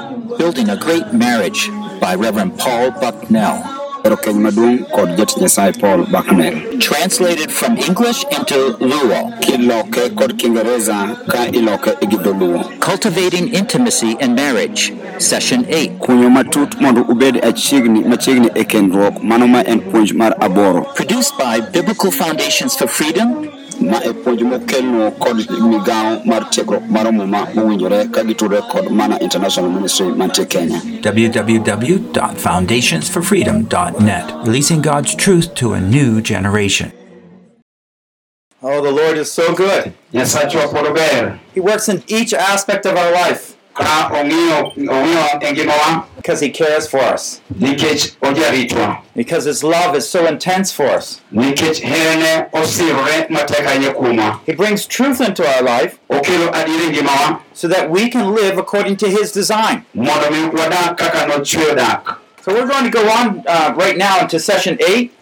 Building a Great Marriage by Reverend Paul Bucknell. Ero keny maduong' kod jatich Nyasaye Paul Bucknell. Translated from English into Luo. Kiloke kod Kiingereza ka iloke gi dholuo. Cultivating Intimacy and Marriage. Session 8. Kunyo matut mondo ubed achiegni machiegni e kendruok mano ma en puonj mar aboro Produced by Biblical Foundations for Freedom ma e puonj mokelno kod migawo mar tiegruok mar muma mowinjore ka gitudore kod Mana International Ministry mantie Kenya. www.foundationsforfreedom.net, releasing God's truth to a new generation. Oh, the Lord is so good. Nyasachwa pod ber He works in each aspect of our life because he cares for us. Because his love is so intense for us. He brings truth into our life so that we can live according to his design. So we're going to go on uh, right now into session 8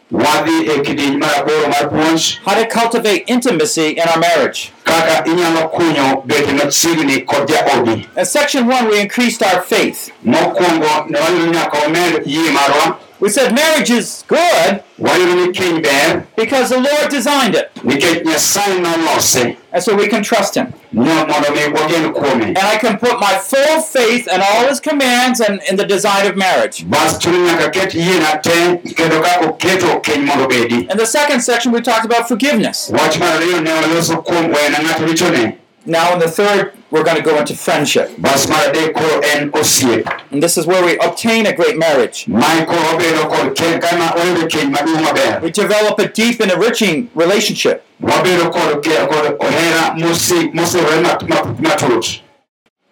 how to cultivate intimacy in our marriage. kaka inyalo kunyo bedo machiegni kod jaodi In section one, we increased our faith. mokwongo ne wayudo nyaka wamed yie marwa We said marriage is good wayudo ni keny ber because the Lord designed it, nikech nyasaye nolose and so we can trust Him. Mo- mondo mi wagen kuome And I can put my full faith in all His commands and in the design of marriage. bas chuno nyaka ket yiena te kendo kaka oketo keny mondo obedi In the second section, we talked about forgiveness. Wach mar ariyo ne waloso kuom wena ng'ato richone Now, in the third, we're going to go into friendship. bas mar adek koro en osiep And this is where we obtain a great marriage. mae koro wabedo kod keny kama wayudo keny maduong' maber We develop a deep and enriching relationship. wabedo kod ge- kod ohera mosi- mosewore mat- ma- matut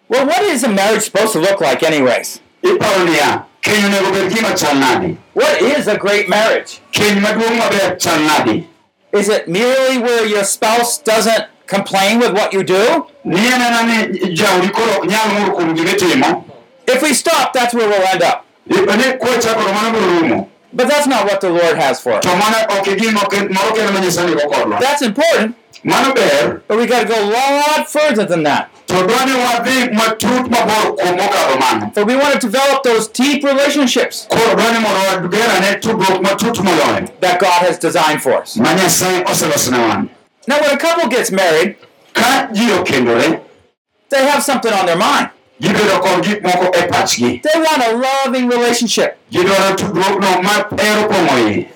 Well, what is a marriage supposed to look like, anyways? iparo niya keny onego bed gima chal nadi What is a great marriage? keny maduong' maber chal nadi Is it merely where your spouse doesn't complain with what you do? ni en ena ni jaodi koro ok nyal ng'ur kuom gimitimo If we stop, that's where we'll end up. ni kwachakoro mano biro rumo But that's not what the Lord has for us. to mana ok gima oke- moro kendo ma Nyasaye nigo kodwa That's important, but we got to go a lot further than that. to dwani wadhi matut mabor kuom mokadho mano So we want to develop those deep relationships koro dwani mondo wagerane tudruok matut moloyo that God has designed for us. Ma Nyasaye oselosone wan Now, when a couple gets married, okendore eh? they have something on their mind. gibedo kod gik moko They want a loving relationship. gidwaro tudruokno ma hero pong'o iye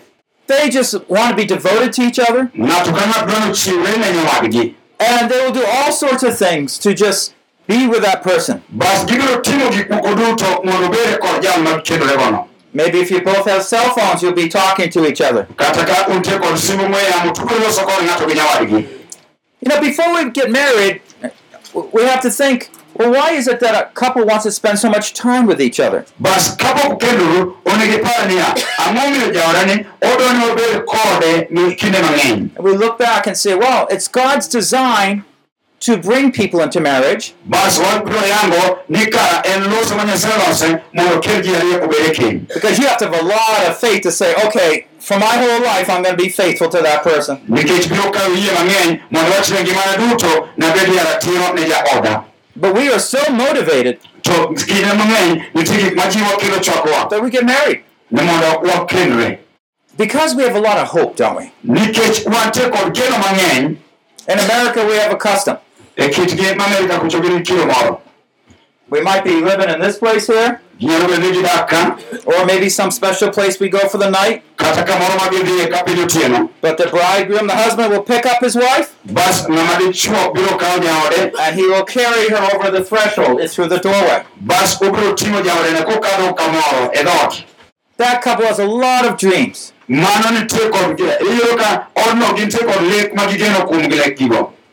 They just want to be devoted to each other, ng'ato ka ng'ato dwaro chiwre ne nyawadgi and they will do all sorts of things to just be with that person. Bas gibiro timo gik moko duto mondo obede kod jal ma kendore gono Maybe if you both have cell phones, you'll be talking to each other. kata ka untie kod simu ong'we yamo to ubiro loso kod ng'ato gi nyawadgi You know, before we get married, we have to think well, why is it that a couple wants to spend so much time with each other? bas kapok ukendoru onego ipar niya ang'o omiyo jaodani odwani wabed kode mi kinde mang'eny And we look back and say, well, it's God's design to bring people into marriage, bas wabiro yango ni ka en loso ma nyasaye lose mondo okel ji ariyo obed keny because you have to have a lot of faith to say, okay, for my whole life, I'm going to be faithful to that person. nikech biro kawo yie mang'eny mondo wachne ngimana duto nabed ya ratiro ne jaoda But we are so motivated to kinde mang'eny nitie gik majiwo kelo chokwa that we get married ne mondo wakendre because we have a lot of hope, don't we? nikech wantie kod geno mang'eny In America, we have a custom. Kitgi ma Amerika kucho gin kilo moro We might be living in this place here, ginyalo bedo ni gidak ka or maybe some special place we go for the night. kata kamoro ma gidhiye ka piny otieno But the bridegroom, the husband, will pick up his wife. Bas ng'ama dichuo biro kawo jaode and he will carry her over the threshold through the doorway. bas obiro ting'o jaodene kokadho kamoro dhoot That couple has a lot of dreams.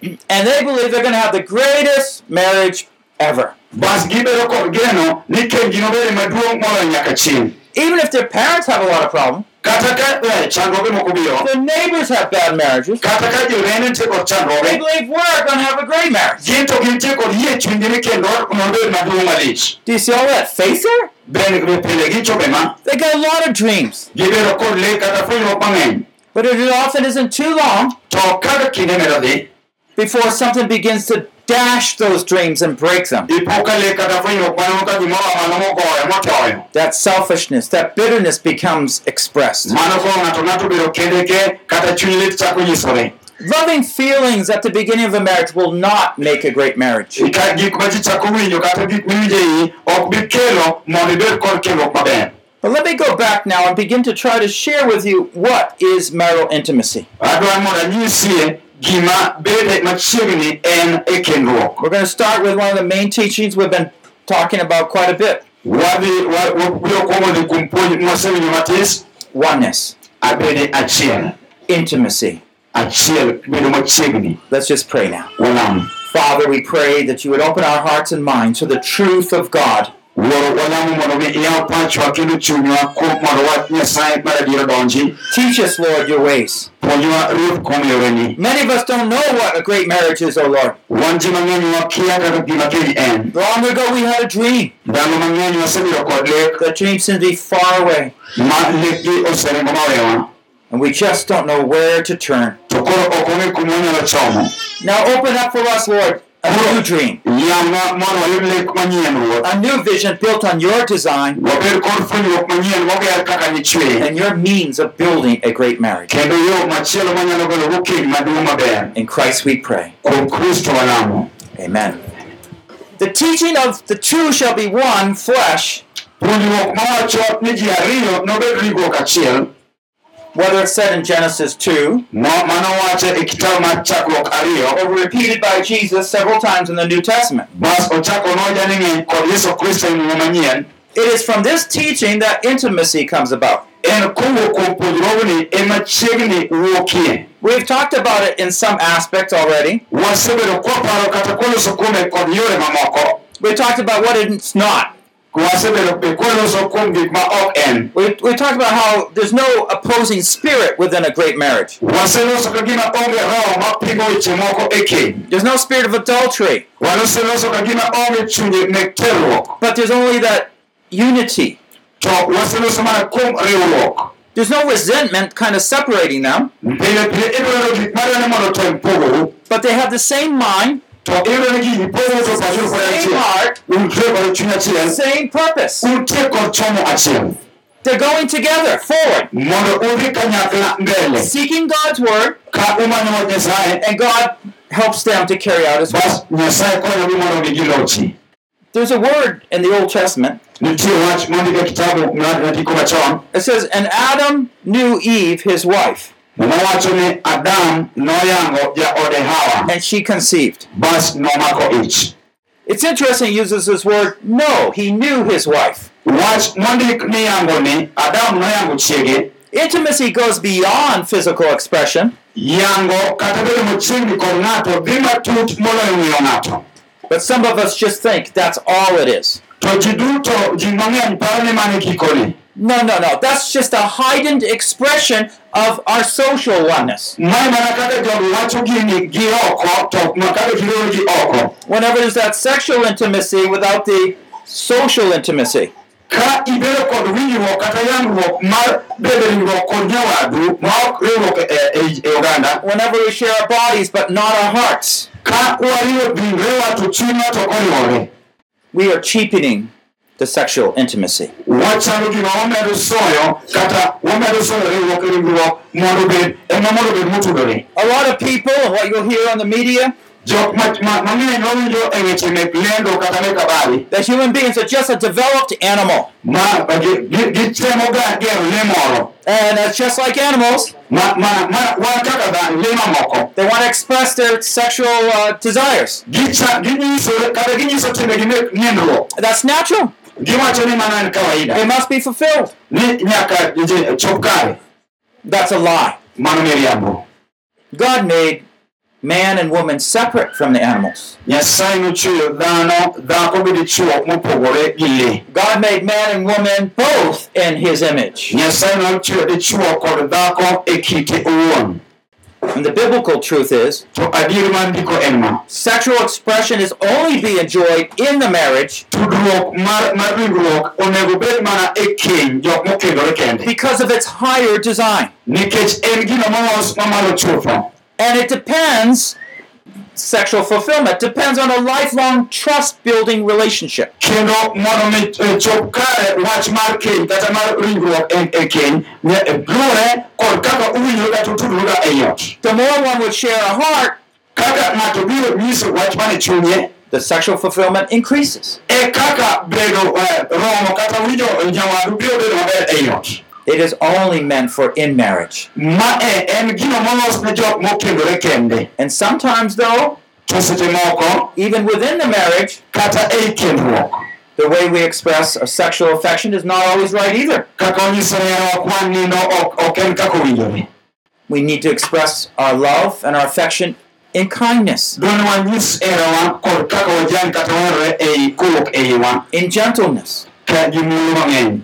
Mano nitie kod iyudo ka odno gintie kod lek ma gigeno kuom lekgigo And they believe they're going to have the greatest marriage ever. bas gibedo kod geno ni kenygi nobed maduong' moloyo nyaka chieng' Even if their parents have a lot of problems, eh, chandruoge moko biro their neighbors have bad marriages, kata ka jorene nitie kod they believe we're going to have a great marriage. gin to gintie kod yie chunygi ni kendo nobed maduong' malich Do you see all that faith there? bende pile gichope ma They got a lot of dreams. gibedo kod lek kata fwenyruok mang'eny But it often isn't too long before something begins to dash those dreams and break them. That selfishness, that bitterness becomes expressed. Loving feelings at the beginning of a marriage will not make a great marriage. But let me go back now and begin to try to share with you what is marital intimacy. Adwaro mondo anyisie gima bede machiegni en kendruok We're going to start with one of the main teachings we've been talking about quite a bit. Wadhi wa- wa- biro kuongo dhi kuom puonj mwasewinjo matis oneness, intimacy. achiel bedo machiegni Let's just pray now. Father, we pray that you would open our hearts and minds to the truth of God. Wuoro walamo mondo mi iyaw pachwa kendo chunywa kuom mondo wach nyasaye mar adiera donji Teach us, Lord, your ways. puonjwa ruoth kuom yoreni Many of us don't know what a great marriage is, O Lord. wan ji mang'eny wakia kaka gima keny en Long ago we had a dream. ndalo mang'eny wasebedo kod lek The dream seemed to be far away, ma lekgi oseringo mawewa and we just don't know where to turn. to koro ok ong'e kuma wanyalo chomo Now open up for us, Lord, a new dream, yang'wa mondo wayud lek manyien ruoth a new vision built on your design. Wabed kod fwenyruok manyien moger kaka nichweye and your means of building a great marriage. kendo yo machielo manyalo golo go keny maduong' maber In Christ we pray. kuom kristo walamo Amen. The teaching of the two shall be one flesh, whether it's said in Genesis 2 ma- mano wache e kitabu mar chakruok ariyo or repeated by Jesus several times in the New Testament. bas ochako noja ni ng'eny kod yesu kristo muma manyien It is from this teaching that intimacy comes about. en kowuok kuom puonjruogni ema chiegni wuokie We've talked about it in some aspects already. wasebedo kwaparo kata kwaloso kuome kod yore mamoko We talked about what it's not. We, we talked about how there's no opposing spirit within a great marriage. There's no spirit of adultery, but there's only that unity. There's no resentment kind of separating them, but they have the same mind, to iyudo ni gigi pogo to pacho kod same heart, untie kod chuny achiel same purpose. untie kod chomo achiel They're going together, forward, mondo udhi kanyakla mbele. Seeking God's word, ka umanyo wach nyasaye and God helps them to carry out His will. bas nyasaye konyogi mondo mi gilochi There's a word in the Old Testament. nitie wach mondik kitabu matiko machon It says, And Adam knew Eve, his wife, mawacho ni adam noyango jaode hawa and she conceived. bas nomako ich It's interesting he uses this word, no, he knew his wife. wach mondik ni yango ni adam noyango chiege Intimacy goes beyond physical expression, yango kata bedo machiegni kod ng'ato dhi matut moloyo ng'iyo but some of us just think that's all it is. to ji duto ji mang'eny paro ni mane gikone No, no, no. That's just a heightened expression of our social oneness. mae mana kaka jogo wacho gini gi oko to ma kaka giroyo gi oko Whenever there's that sexual intimacy without the social intimacy. ka ibedo kod winjruok kata yangruok mar bedo riwruok kod nyawadu ma ok riwruok e, oganda Whenever we share our bodies but not our hearts, ka wariwo ringrewa to chunywa to oriwore we are cheapening the sexual intimacy. wachalo gima wamedo soyo kata wamedo soyo riwruok ringruok mondo bed ema mondo bed motudore A lot of people, and what you'll hear on the media, that human beings are just a developed animal. And it's just like animals. They want to express their sexual uh, desires. Gicha- ginyiso kata ginyiso timbegi mek niendruok That's natural. Giwacho ni mano en They kawaida must be fulfilled. ni nyaka je- chop kare That's a lie. God made man and woman separate from the animals. nyasaye nochweyo dhano dhako gi dichuo mopogore gi le God made man and woman both in his image. And the biblical truth is, to adieri mar ndiko en ma sexual expression is only be enjoyed in the marriage tudruok mar mar ringruok onego bed mana keny jok mokendore kende. because of its higher design. nikech en gino molos mamalo chutho And it depends sexual fulfillment depends on a lifelong trust building relationship. kendo mondo mi chop kare wach mar keny kata mar ringruok keny ne- luwore kod kaka uwinjore kata utudruga ei ot The more one would share a heart, kaka ng'ato biro nyiso wach mane chunye the sexual fulfillment increases. Kaka bedo eh, romo kata winjo nyawadu biro bedo maber ei ot It is only meant for in marriage. ma e en gino molos ne jok mokendore kende And sometimes, though, to seche moko even within the marriage, kata ei kendruok the way we express our sexual affection is not always right either. kaka onyiso herowa kwan nindo ok ok en kaka owinjore We need to express our love and our affection in kindness, dwani wanyis herowa kod kaka wajan kata waherore ei kowuok eiwa in gentleness. ka gi mulo mang'eny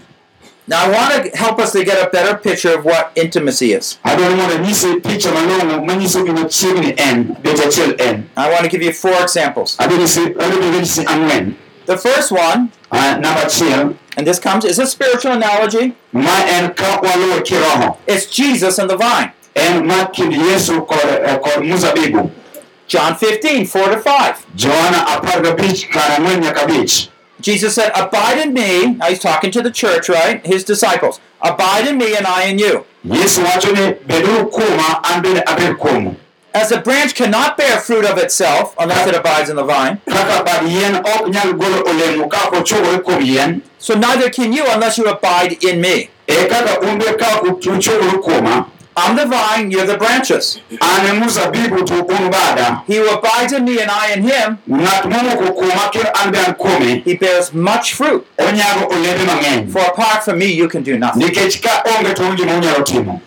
Now, I want to help us to get a better picture of what intimacy is. adwaro mondo anyise picha malong'o manyiso gima chiegni en bet achiel en I want to give you four examples. adhi nyisi adhi nyisi ang'wen The first one, achiel and this comes, is a spiritual analogy. ma en ka waluwo kiroho It's Jesus and the vine. en ma kind yesu kod, kod muzabibu John 15, 4 to 5. Johana apar gabich kar ang'wen nyaka abich Jesus said, Abide in me. Now he's talking to the church, right? His disciples. Abide in me and I in you. yesu wacho ni beduru kuoma an bende abed kuomu As a branch cannot bear fruit of itself unless it abides in the vine, kaka bad yien ok nyal golo olemo ka ok ochogore kuom yien so neither can you unless you abide in me. Kaka un be ka ok uchogore kuoma I'm the vine, you're the branches. an muzabibu to bada He who abides in me and I in him, ng'at momoko kuoma kendo an be an kuome he bears much fruit. onyago olembe mang'eny For apart from me, you can do nothing. nikech onge to onge gima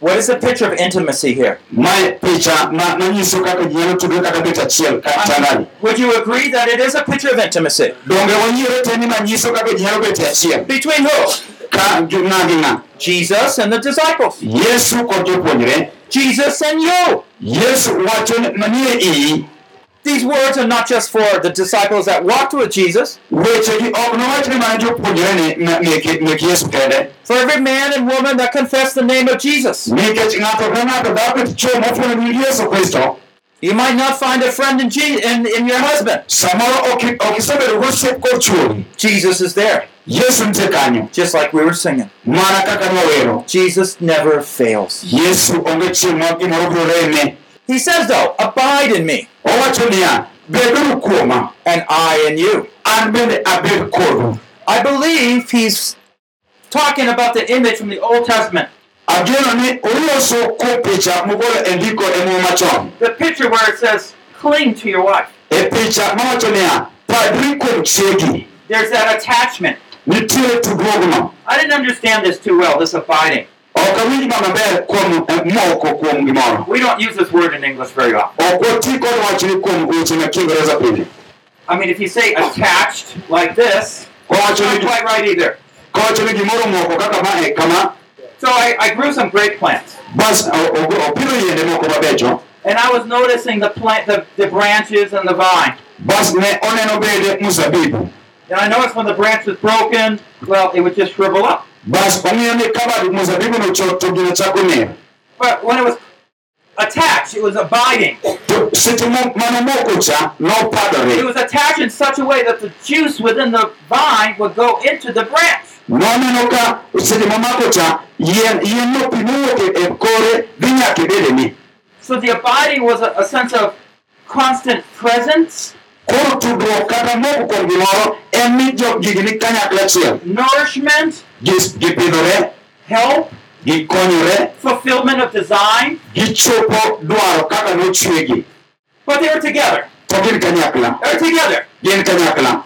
What is the picture of intimacy here? mae picha ma- manyiso kaka ji nyalo tudore kaka bet achiel ka tandani Would you agree that it is a picture of intimacy? donge wanyiere te ni manyiso kaka ji nyalo bet achiel Between who? Ka gi ng'a gi ng'a Jesus and the disciples. yesu kod jopuonjre Jesus and you. yesu wacho ni- manie iyi These words are not just for the disciples that walked with Jesus. wechegi ok nowach ni mana jopuonjre ni me- meke mek yesu kende For every man and woman that confess the name of Jesus. nikech ng'ato ka ng'ato dhao bet chuo mofuolo nying yesu kristo You might not find a friend in, Je- in, in your husband. samoro ok ok isebedo gosiep kod chuori Jesus is there, yesu nitie kanyo just like we were singing. Jesus never fails. yesu onge chieng' ma gimoro biro reme He says, though, abide in me, owacho niya beduru kuoma and I in you. an bende abed kodu I believe he's talking about the image from the Old Testament. ageno ni oloso kuom picha mogolo ndiko muma machon The picture where it says, cling to your wife. picha mawacho niya padri kuom chiegi There's that attachment. I didn't understand this too well, this abiding. ok awinj maber kuom eh, moko kuom gimoro We don't use this word in English very often. ok kod wachni kuom weche ma kiingereza pile I mean, if you say attached like this, not quite right either. kowacho gimoro moko kaka ma e kama So I, I grew some grape plants. And I was noticing the plant, the, the branches and the vine. Bas ne oneno bede And I noticed when the branch was broken, well, it would just shrivel up. bas ong'iyo ni ka bad muzabibu no chot to gino chako ner But when it was attached, it was abiding. to seche mo- manomoko cha It was attached in such a way that the juice within the vine would go into the branch. noneno seche momako cha yien yien no pi mowuok e- e kore dhi nyaka e bedeni So the abiding was a, a sense of constant presence, koro tudruok kata moko kuom gimoro en ni jok gigi ni kanyakla achiel nourishment, gipidhore help, gikonyore fulfillment of design, gichopo dwaro kaka nochwegi but they were together. to gin kanyakla They were together. gin kanyakla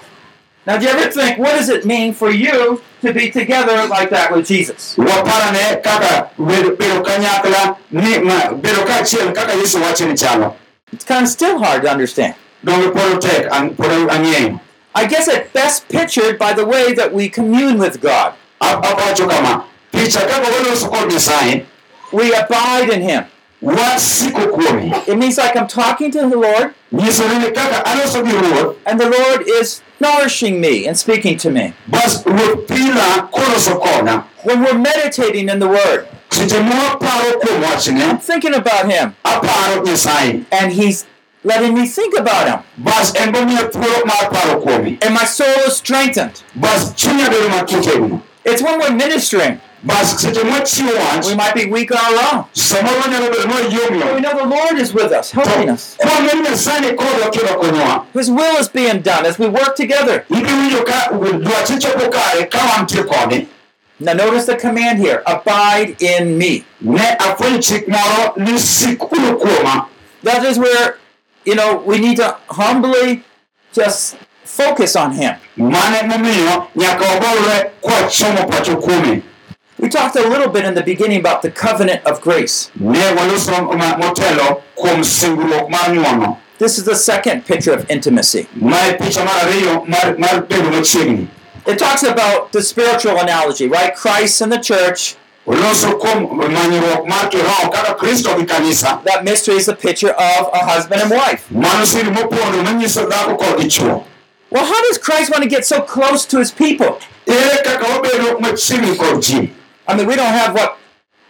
Now, do you ever think, what does it mean for you to be together like that with Jesus? waparane kaka bedo bedo kanyakla ni ma- bedo kaachiel kaka yesu wacho ni chalo It's kind of still hard to understand. Donge pod tek an- pod ang'eyo I guess it's best pictured by the way that we commune with God. A- awacho kama picha kaka waloso kod nyasaye We abide in Him. It means like I'm talking to the Lord, nyisore ni kaka aloso gi ruoth and the Lord is nourishing me and speaking to me. bas ruoth pila koloso koda When we're meditating in the Word, seche mawaparo kuom I'm thinking about Him, and He's letting me think about him. bas en bomiyo thuolo mar paro kuome And my soul is strengthened. bas chunya bedo motegno It's when we're ministering. bas seche mwachiwo wach We might be weak on our own. samoro wanyalo bedo But we know the Lord is with us, helping us. kwang'e ni nyasaye ni kodwa kendo konyowa His will is being done as we work together. ibiro winjo ka dwache chopo kare ka wantie kode Now notice the command here, abide in me. ne afwenyo chik moro ni sik kuno kuoma That is where, you know, we need to humbly just focus on him. mane momiyo nyaka wabolre kwachomo pacho kuome We talked a little bit in the beginning about the covenant of grace. ne waloso ma- motelo kuom singruok mar ng'uono This is the second picture of intimacy. mae picha mar ariyo mar, mar bedo machiegni It talks about the spiritual analogy, right? Christ and the church. Oloso kuom manyruok mar kiroho kaka kristo gi kanisa That mystery is a picture of a husband and wife. mano siri mopondo manyiso dhako kod dichuo Well, how does Christ want to get so close to his people? ere kaka wabedo machiegni kod ji I mean, we don't have what,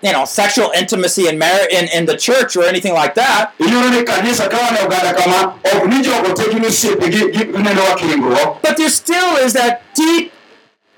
you know, sexual intimacy in, mar- in, in the church or anything like that. iyudo ni kanisa ka wane oganda kama ok ni jogo te gin osiepe gi gineno wakingruok But there still is that deep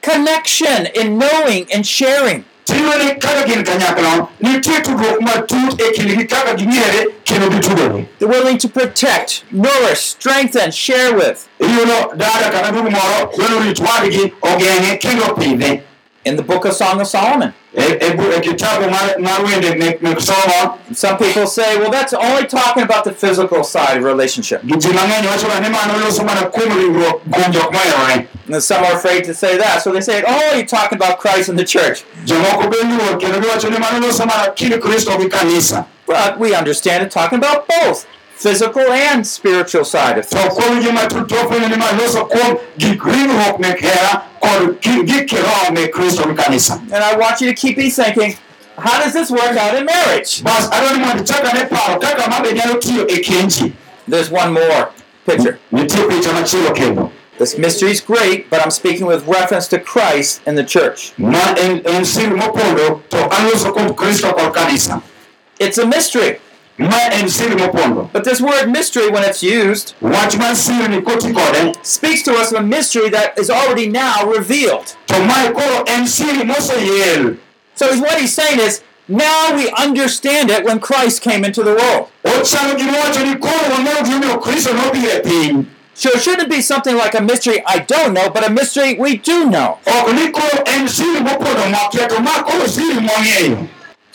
connection in knowing and sharing. Kaka gin kanyakla nitie tudruok matut e kindgi kaka ging'ere kendo gitudore They're willing to protect, nourish, strengthen, share with. iyudo dada kata ndugu moro dwaro rit wadgi ogeng'e kendo pidhe In the book of Song of Solomon, Eh, eh, eh, kitabu mar, mar wende mek, mek somo some people say, well, that's only talking about the physical side of relationship. gi ji mang'eny wachoga ni mano loso mana kuom ringruok kuom jok moherore And some are afraid to say that. So they say, oh, you're talking about Christ and the church. jomoko be luor kendo giwacho ni mano loso mana kind kristo gi kanisa But we understand it talking about both physical and spiritual side of things. kuom ji matut to ofwenyo ni ma loso kuom gik ringruok mek hera kod ki- gik kiroho mek kristo gi kanisa And I want you to keep me thinking, how does this work out in marriage? bas adwaro ni mondo ichak ane paro kaka ma be nyalo tiyo kend ji There's one more picture. nitie picha machielo kendo This mystery is great, but I'm speaking with reference to Christ and the church. ma en, en siri mopondo to aloso kuom kristo kod kanisa It's a mystery, ma en siri mopondo but this word mystery, when it's used, wach mar siri ni koti speaks to us of a mystery that is already now revealed. to mae koro en siri moseyel So what he's saying is, now we understand it when Christ came into the world. ochalo gimowacho ni koro wang'eyo gimomiyo kristo nobiro piny So it shouldn't be something like a mystery I don't know, but a mystery we do know.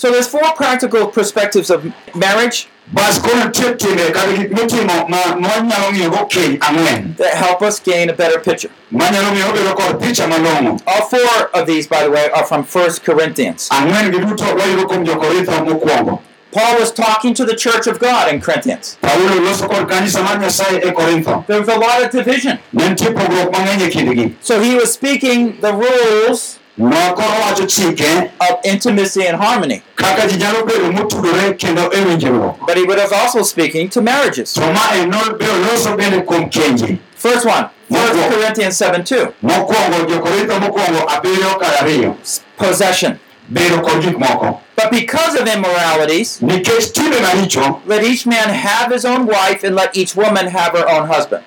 Ok ni koro en siri mopondo mwakia to ma koro siri mwang'eyo So there's four practical perspectives of marriage bas koro nitie timbe kata gik mitimo ma mwanyalo ng'iyogo keny ang'wen that help us gain a better picture. manyalo miyo obedo kod picha malong'o All four of these, by the way, are from 1 Corinthians. ang'wen gi duto wayudo kuom jokorintho mokwongo Paul was talking to the church of God in Corinthians. paulo loso kod kanisa mar nyasaye korintho There was a lot of division. ne nitie pogruok mang'eny kindgi So he was speaking the rules ma koro wacho chike of intimacy and harmony. kaka ji nyalo bedo motudore kendo winjruok But he was also speaking to marriages. to ma en no- be oloso bende kuom kenji First one, 1 Corinthians 7 2. mokwongo jokorintho mokwongo abiriyo kar ariyo Possession. bedo kod gik moko But because of immoralities, nikech timbe maricho let each man have his own wife, and let each woman have her own husband.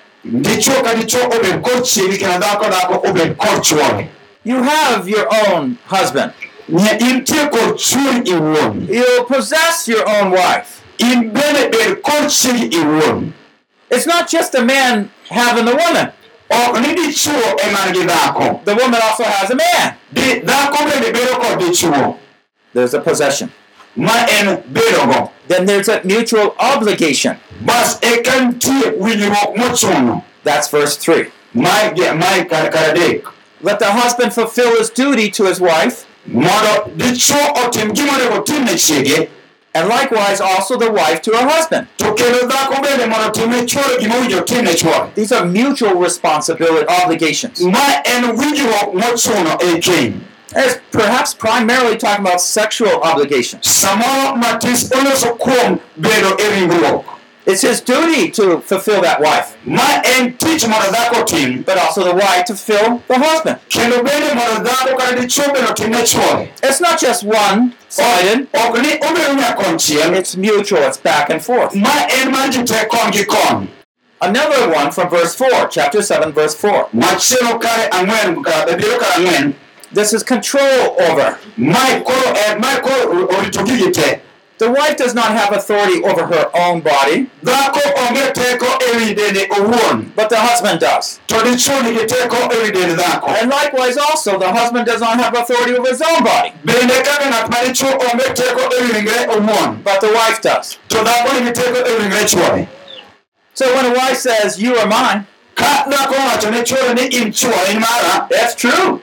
You have your own husband. You possess your own wife. It's not just a man having the woman. The woman also has a man. There's a possession. Then there's a mutual obligation. That's verse 3. Mae ge- mae kar kar adek Let the husband fulfill his duty to his wife, mondo dichuo otim gima onego otim ne chiege and likewise also the wife to her husband. to kendo dhako bende mondo otim ne chuore gima owinjo otim ne chuore These are mutual responsibility obligations. ma en winjruok mochuno keny It's perhaps primarily talking about sexual obligations. Samoro matis oloso kuom bedo ringruok It's his duty to fulfill that wife, ma en tich mondo dhako otim but also the wife to fulfill the husband. kendo bende mondo dhako kata dichuo bende otimne chuore It's not just one sided, ok ni obedo nyakonchiel it's mutual, it's back and forth. ma en mar ji te kon gi kon Another one from verse 4, chapter 7, verse 4. machielo kare ang'wen ka- e biro kar ang'wen This is control over. mae koro en mae koro orito gigi te The wife does not have authority over her own body, dhako onge teko wi dende owuon. But the husband does. to dichuo nigi teko wi dend dhako And likewise, also, the husband does not have authority over his own body, bende kaka ng'at ma dichuo onge teko wi ringre owuon. But the wife does. to dhako nigi teko wi ringre So when a wife says, You are mine, ka dhako ne chuore ni in chuo in mara that's true.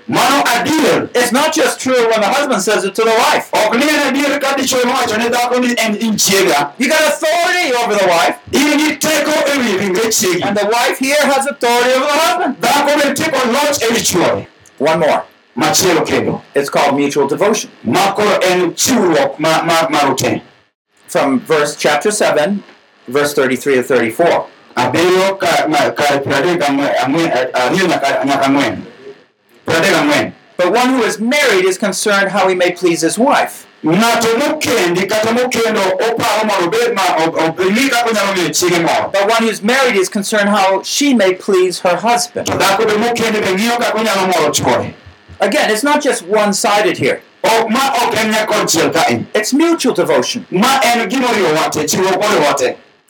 It's not just true when the husband says it to the wife. ok ni en adier ka dichuo mowacho ne dhako ni en in chiega You got authority over the wife, in gi teko wi ringre chiegi and the wife here has authority over the husband. dhako bende teko loch wi chuore One more. It's called mutual devotion. From verse chapter 7, verse 33 to 34. Abiriyo ka ma- kar piero adek gang'wen- ariyo nyaka nyaka ang'wen piero adek But one who is married is concerned how he may please his wife. ng'ato mokendi kata mokendo oparo mondo obed ma ob- ob- ong'i kaka onyalo miyo chiege mor But one who's married is concerned how she may please her husband. to dhako be mokendi be ng'iyo kaka onyalo moro chuore Again, it's not just one sided here, Ok- ma ok en nyakonchiel kae it's mutual devotion.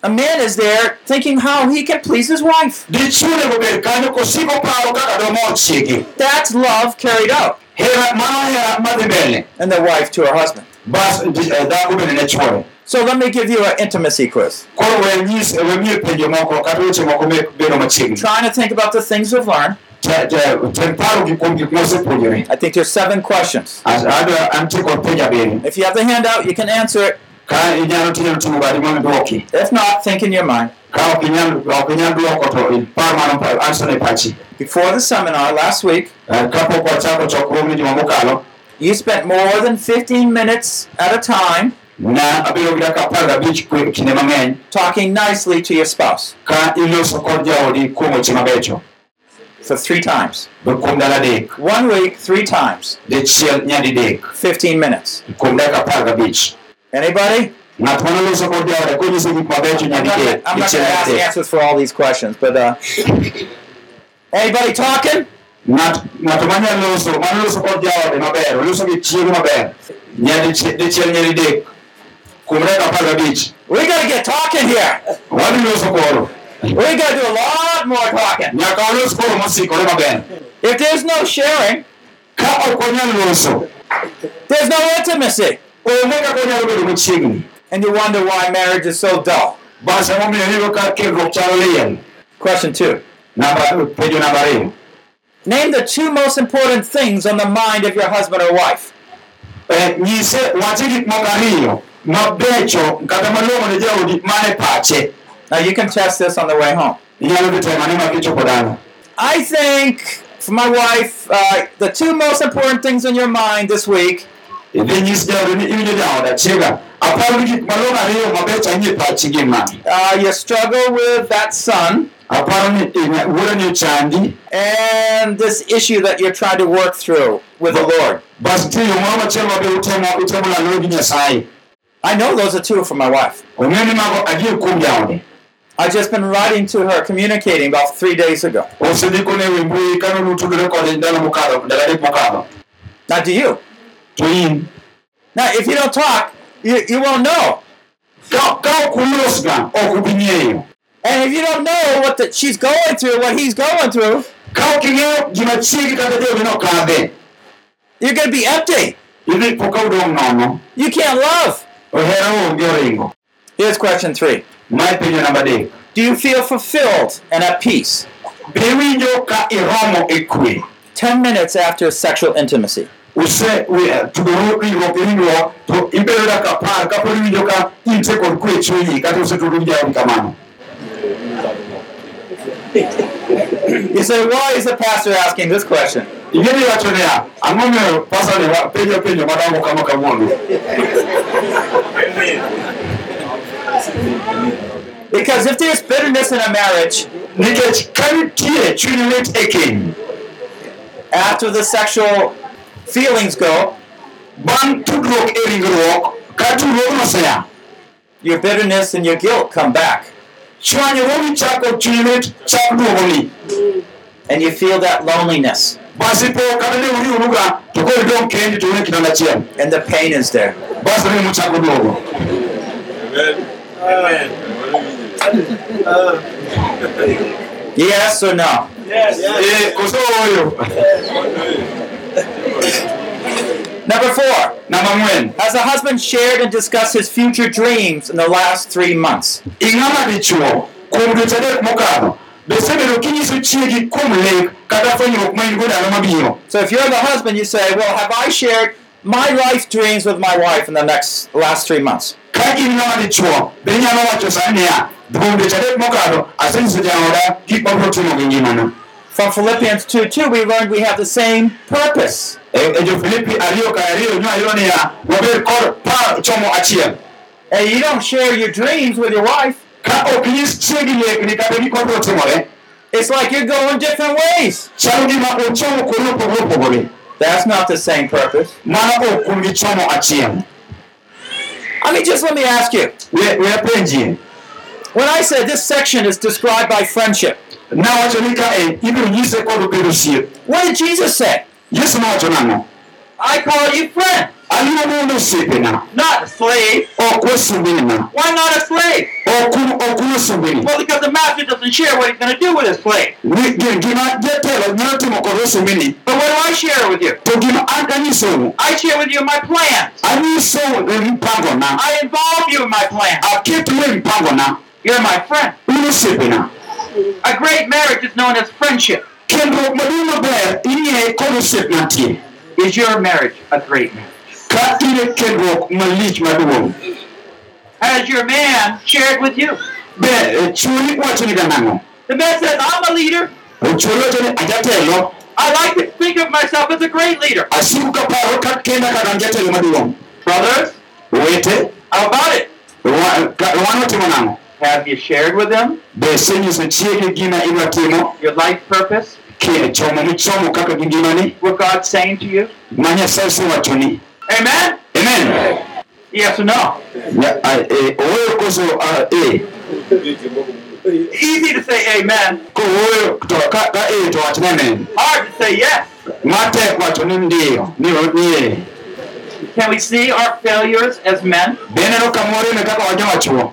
Ma en gimoriwo wate chiwruok moriwo wate A man is there thinking how he can please his wife. dichuo nego bed kanyo kosiko paro kaka domor chiege That's love carried out. hera mano hera madhi mbele And the wife to her husband. eh, dhako bende ne chuore So let me give you an intimacy quiz. koro we nyis we miye penjo moko kata weche moko me- bedo machiegni Trying to think about the things we've learned. Te- te- tem paro gi kuom gik mosepuonjore I think there's seven questions. adwa antie kod penjo abiriyo If you have the handout, you can answer it. Ka inyalo tinyalo timo badi mondo duoki? If not, think in your mind. ka ok inyal ok inyal duoko to ipar mano answer ne pachi. Before the seminar last week, Eh, kapok wachako chokruogni juma mokalo you spent more than 15 minutes at a time na abedo gi dakika apar gabich kinde mang'eny talking nicely to your spouse. ka iloso kod jaodi kuom weche mabecho. For three times. Be kuom ndalo adek. One week, three times, dichiel nyadidek. 15 minutes. Kuom dakika apar gabich Anybody? ng'at manoloso kod jaode konyiso gik mabecho I'm not gonna, nyadidek I'm not gonna ask nyadidek answers for all these questions, but uh, anybody talking? Ng'at- ng'ato manyalo loso manoloso kod jaode maber oloso gi chiege maber nyadichiel dichiel nyadidek kuom dakika apar gabich We gotta get talking here. wadhi loso koro We gotta do a lot more talking. nyaka walos koro mosikore maber If there's no sharing, ka ok wanyal there's no intimacy. And you wonder why marriage is so dull. Question two. Name the two most important things on the mind of your husband or wife. Now you can test this on the way home. I think for my wife, uh, the two most important things on your mind this week idhi nyis jaodi ni iwinjo jaoda chiega aparo ni gik malong'o ariyo mabecho ahinya pachi gin magi uh, you struggle with that son aparo ni inya- wuodani ochandi and this issue that you're trying to work through with the Lord. bas nitie yo moro machielo mabe utemo utemo lalore gi nyasaye I know those are two for my wife. ong'e ni mago adier kuom jaode I've just been writing to her, communicating about three days ago. osedikone ewi mbui kano nutudore kode ndalo mokadho ndalo adek mokadho Now, do you? To Now, if you don't talk, you, you won't know. ka ka ok ulosga ok oh, ubi ng'eyo And if you don't know what the, she's going through, what he's going through, ka ok ing'eyo gima chiegi kata you're going to be empty. idhi po ka udong' nono You can't love. Oh, onge oringo oh, Here's question three My opinion namba adek Do you feel fulfilled and at peace? be iwinjo ka iromo kwe 10 minutes after sexual intimacy. Use we- tudoro riwruok gi ringruok to ibedo apar kapod iwinjo ka intie kod kwe chunyi kata usetudori jaodi kamano. You say, why is the pastor asking this question? ingeni wacho niya ang'o miyo pasani penjo penjo madongo kama kawuono Because if there's bitterness in a marriage nikech ka nitie chuny lit e keny after the sexual feelings go, bang' tudruok e ringruok ka tudruokno osea your bitterness and your guilt come back. chwanyruogi chako chuny lit chak duogoni And you feel that loneliness. basi po kata ne uriuruga to koro idong' kendi to un e kitanda achiel And the pain is there. basi remo chako duogo Yes or no? Eh, koso ooyo Number four. namba ang'wen Has a husband shared and discussed his future dreams in the last three months? ing'ama dichuo kuom dweche adek mokadho be isebedo kinyiso chiegi kuom lek kata fwenyruok ma in go ndalo mabiro So if you're the husband, you say, Well, have I shared my life dreams with my wife in the next last three months? Ka in ng'ama dichuo be inyalo wacho sani niya kuom dweche adek mokadho asenyiso jaoda gik mabiro timo gi ngimana From Philippians 2 2, we learned we have the same purpose. Eh, eh, e e jo-filipi ariyo ka ariyo nywayudo niya wabed kod par chomo achiel And eh, you don't share your dreams with your wife. ka ok inyis chiegi lekni kata gik mabiro timore It's like you're going different ways. chalo gima ochomo kuonde opogore opogore That's not the same purpose. mano ok kuom gichomo achiel I mean, just let me ask you. we we apenjie When I said this section is described by friendship, nawacho ni ka e ibiro nyise kod bedo osiep what did Jesus say? yesu nowacho nang'o I call you friend, aluongo ni osiepena not a slave. ok wasumbinina Why not a slave? ok ok wasumbini Well, because the master doesn't share what he's going to do with his slave. Gima jatelo nyalo timo kod wasumbini But what do I share with you? to gima an kanyisou I share with you my plans. anyisou mpangona I involve you in my plans. aketou e mpangona You're my friend. un osiepena A great marriage is known as friendship. kendruok maduong' maber ing'eye kod Is your marriage a great marriage? ka in kendruok Has your man shared with you? be eh, e, chuori wacho ni ga nang'o The man says, I'm a leader. chuori wacho ni ajatelo I like to think of myself as a great leader. asiko kaparo ka kenda kaka an jatelo maduong' Brothers, how about it? Wa- ka- wan watimo nang'o Have you shared with them be isenyiso chiegi gima idwa timo your life purpose? ke chomo michomo kaka gi ngimani What God's saying to you? ma nyasaye osewachoni Amen? amen Yes or no? Ya- a- e, oweyo a, e Easy to say amen. kowoyo to ka ka e to amen Hard to say yes. matek wacho ni ndiyo ni ni Can we see our failures as men? be neno ne kaka wajo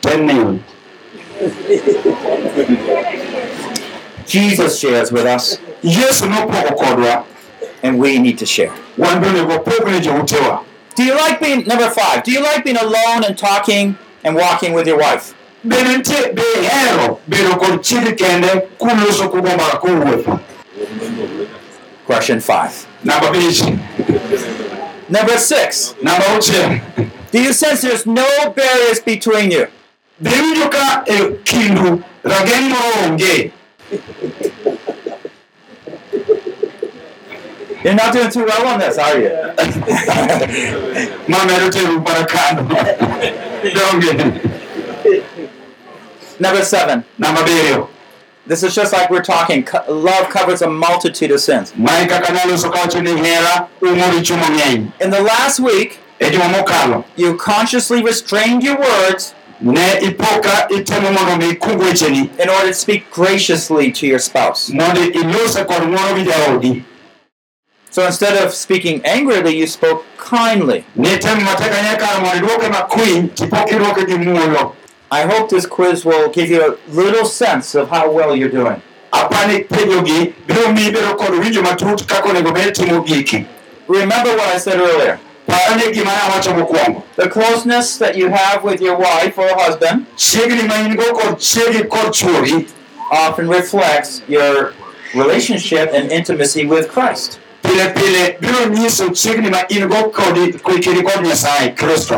ten ni Jesus shares with us, kodwa and we need to share. wan be onego opog Do you like being number five? Do you like being alone and talking and walking with your wife? bende nitie be ihero bedo kod chiegi kende kuloso kugo mbaka kowuotho Question five. Number six. auchiel Do you sense there's no barriers between you? be iwinjo ka kindu rageng' moro onge You're not doing too well on this, are you? mamedo teru para kando donge Number seven. This is just like we're talking. Love covers a multitude of sins. mae kaka naloso kawacho ni hera umo richo mang'eny In the last week, you consciously restrained your words ne ipo ka itemo mondo mi ikug wecheni in order to speak graciously to your spouse. mondo ilose kod ng'uono gi jaodi So instead of speaking angrily, you spoke kindly. nitemo matek ahinya kar mondo idwoke makwiny tipok idwoke gi muolo I hope this quiz will give you a little sense of how well you're doing. apani penjogi biro miyi bedo kod winjo matut kaka onego bed timo giki Remember what I said earlier. The closeness that you have with your wife or husband often reflects your relationship and intimacy with Christ.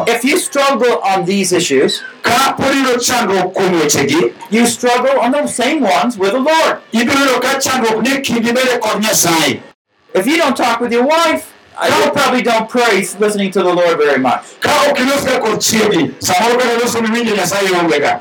If you struggle on these issues, you struggle on those same ones with the Lord. If you don't talk with your wife I you probably don't pray listening to the Lord very much. ka ok ilosga kod chiegi samoro kata loso miwinjo nyasaye onge ga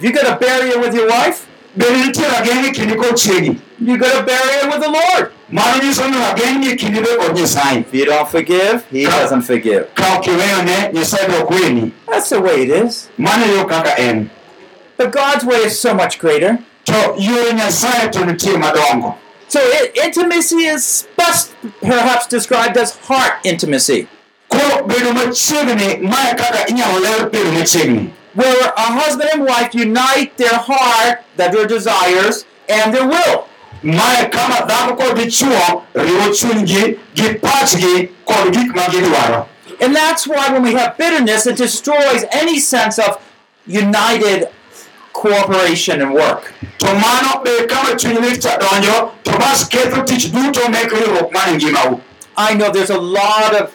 You got a barrier with your wife? bende nitie rageng' kindi kod chiegi You got a barrier with the Lord. mano nyiso ni rageng' kindi be kod nyasaye If you don't forgive, He doesn't forgive. ka ok iweyone nyasaye be ok weni That's the way it is. mano yo kaka en But God's way is so much greater. To yore nyasaye to nitie madongo So i intimacy is best perhaps described as heart intimacy, koro bedo machiegni mae kaka inyalo ler bedo machiegni where a husband and wife unite their heart, that their desires, and their will. mae kama dhako kod dichuo riwo chunygi gi pachgi kod gik ma gidwaro And that's why when we have bitterness, it destroys any sense of united cooperation and work. to mano be kama chuny lit to bas ketho tich duto mek riwruok mar ngimau I know there's a lot of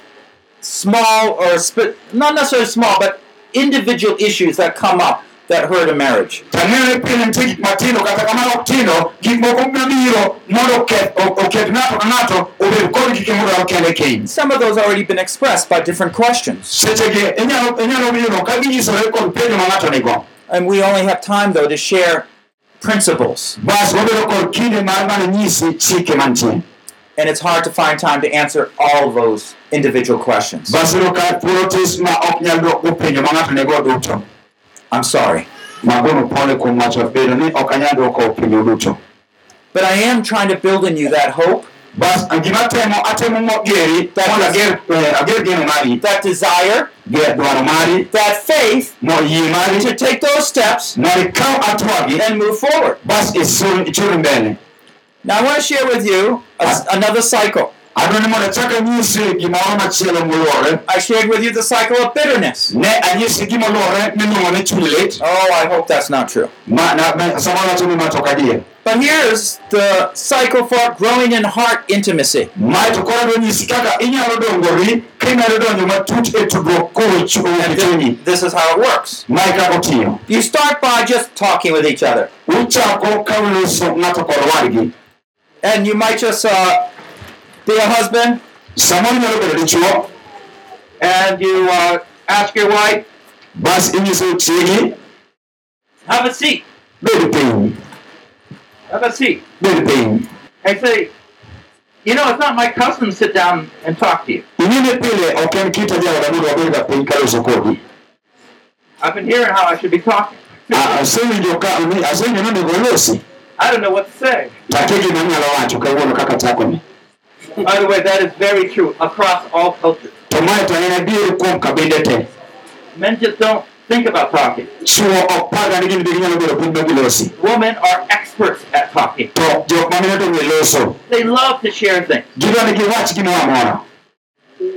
small or sp- not necessarily small, but individual issues that come up that hurt a marriage. tang'eyo ni pile nitie gik matindo kata kamano ok tindo gik moko mabiro mondo oket o- oket ng'ato ka ng'ato obed kod gike modwaro kende keny Some of those already been expressed by different questions. Sechegi inyalo inyalo winjo ka ginyisore kod penjo ma ng'ato nigo And we only have time though to share principles. bas wabedo kod kinde mar mana nyisi chike mantie And it's hard to find time to answer all those individual questions. bas iyudo ka thuolo tis ma ok nyal dwokgo penjo ma ng'ato nigo duto I'm sorry. magono pole kuom wacho bedo ni ok anyal dwoko penjo duto But I am trying to build in you that hope, bas gima temo atemo mo geri mondo ager eh, ager geno mari that desire, mari that faith mo yie to take those steps atwagi and move forward. bas isur ichur mbele Now I want to share with you a- another cycle. Adwa ni mondo achak anyisi gimoro machielo moluore I shared with you the cycle of bitterness. ne anyisi gimoluore miluongo ni chuny lit Oh, I hope that's not true. ma na- na- samoro wacho ni ma tok adier But here's the cycle for growing in heart intimacy. mae to koro adwa nyisi kaka inyalo dongori kimedo donjo matut tudruok kowe chu- And this is how it works. mae kaka otiyo You start by just talking with each other. uchako ka uloso ng'ato kod wadgi And you might just uh, be a husband bedo dichuo and you uh, ask your wife, bas have a seat. Have a seat. I say, you know, it's not my custom to sit down and talk to you. ing'eni pile ok en kita jaoda mondo wabedga piny kaloso kodi I've been hearing how I should be talking. A- asewinjo ka ni- asewinjo ni onego olosi I don't know what to say. By the way, that is very true across all cultures. to mae to en adier kuom kabinde te Men just don't think about talking. chuo ok parga ni gin be ginyalo bedo piny ma gilosi Women are experts at talking. to jok mamine to ng'e loso They love to share things. gidwa ni giwach gimoro amora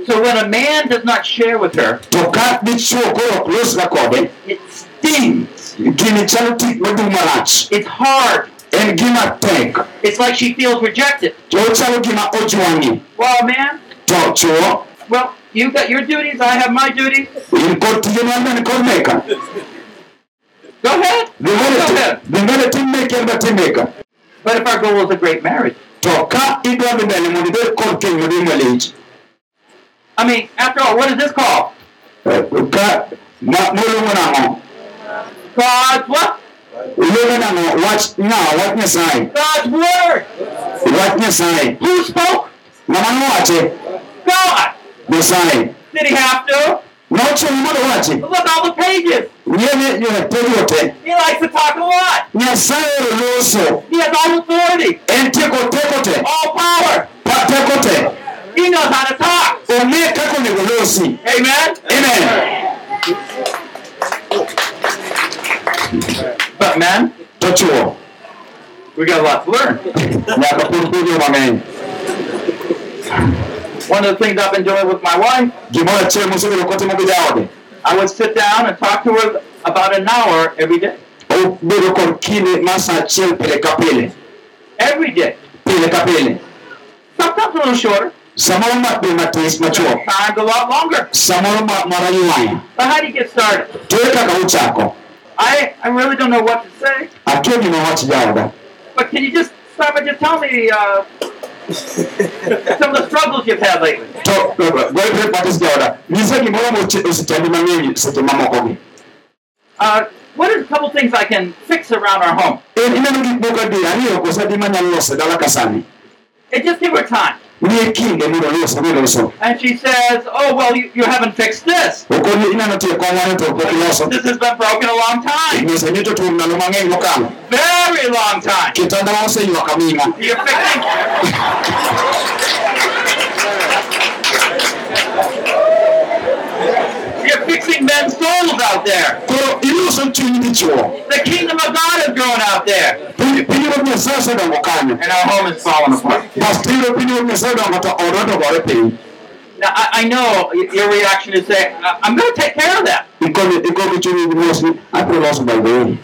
So when a man does not share with her, to ka dichuo koro ok losga kode it stings. gini chalo tik madung marach It's hard. En gima tek It's like she feels rejected. ochalo gima ojwang'i Well, man, to chuo well, you got your duties, I have my duties. in kod tije mar mane kod meka Go ahead. dhi Go mbele ti- ahead. dhi mbele tim meka en tim meka But if our goal is a great marriage, to ka idwa dhi mbele mondo ibed kod keny maduong' malich I mean, after all, what is this called? eh, ka ma- moluongo nang'o God's what? Iluongo nang'o wach ng'a wach nyasaye God's word. wach sign. Who spoke? No ng'ama nowache God. nyasaye Did he have to? nochuno mondo wache Look at all the pages. ng'eni tego te He likes to talk a lot. nyasaye loso He has all authority, en tieko teko te all power. pa teko te He knows how to talk. ong'e kaka onego losi Amen. amen But men, to chuo we got a lot to learn. nyaka pod puonjo mang'eny One of the things I've been doing with my wife, gimoro achiel mosebedo kotimo gi jaode I would sit down and talk to her about an hour every day. Oh, obedo kod kinde mar sa achiel pile ka pile Every day. pile ka pile Sometimes a little shorter. samoro ma be matis Times a lot longer. samoro ma marayuaya But how do you get started? to kaka uchako I, I really don't know what to say. akia gima wach jaoda But can you just start by just telling me uh, Some of the struggles you've had lately. to goyre patis jaoda nyisa gimoro mositendi mang'eny seche mamokogi Uh, what are a couple things I can fix around our home? en ineno gik moko adi ariyo koso adi manyalo loso e dala ka sani And just give her time. Miye kinde mondo loso miloso And she says, "Oh well, you, you haven't fixed this. okoni ineno tie kong'ane to pok iloso This has been broken a long time, nyisa ni to tuom ndalo mang'eny mokalo very long time. You're fixing." You're fixing men's souls out there. koro iloso chuny dichuo The kingdom of God is grown out there, pinyruoth nyasaye osedongo kanyo and our home is falling apart. bas tiyudo pinyruoth nyasaye odongo to odwa to gore Now, I, I know your reaction is say, "I- uh, I'm going to take care of that. ikono ikono chuny gi mos ni abiro loso baibeoni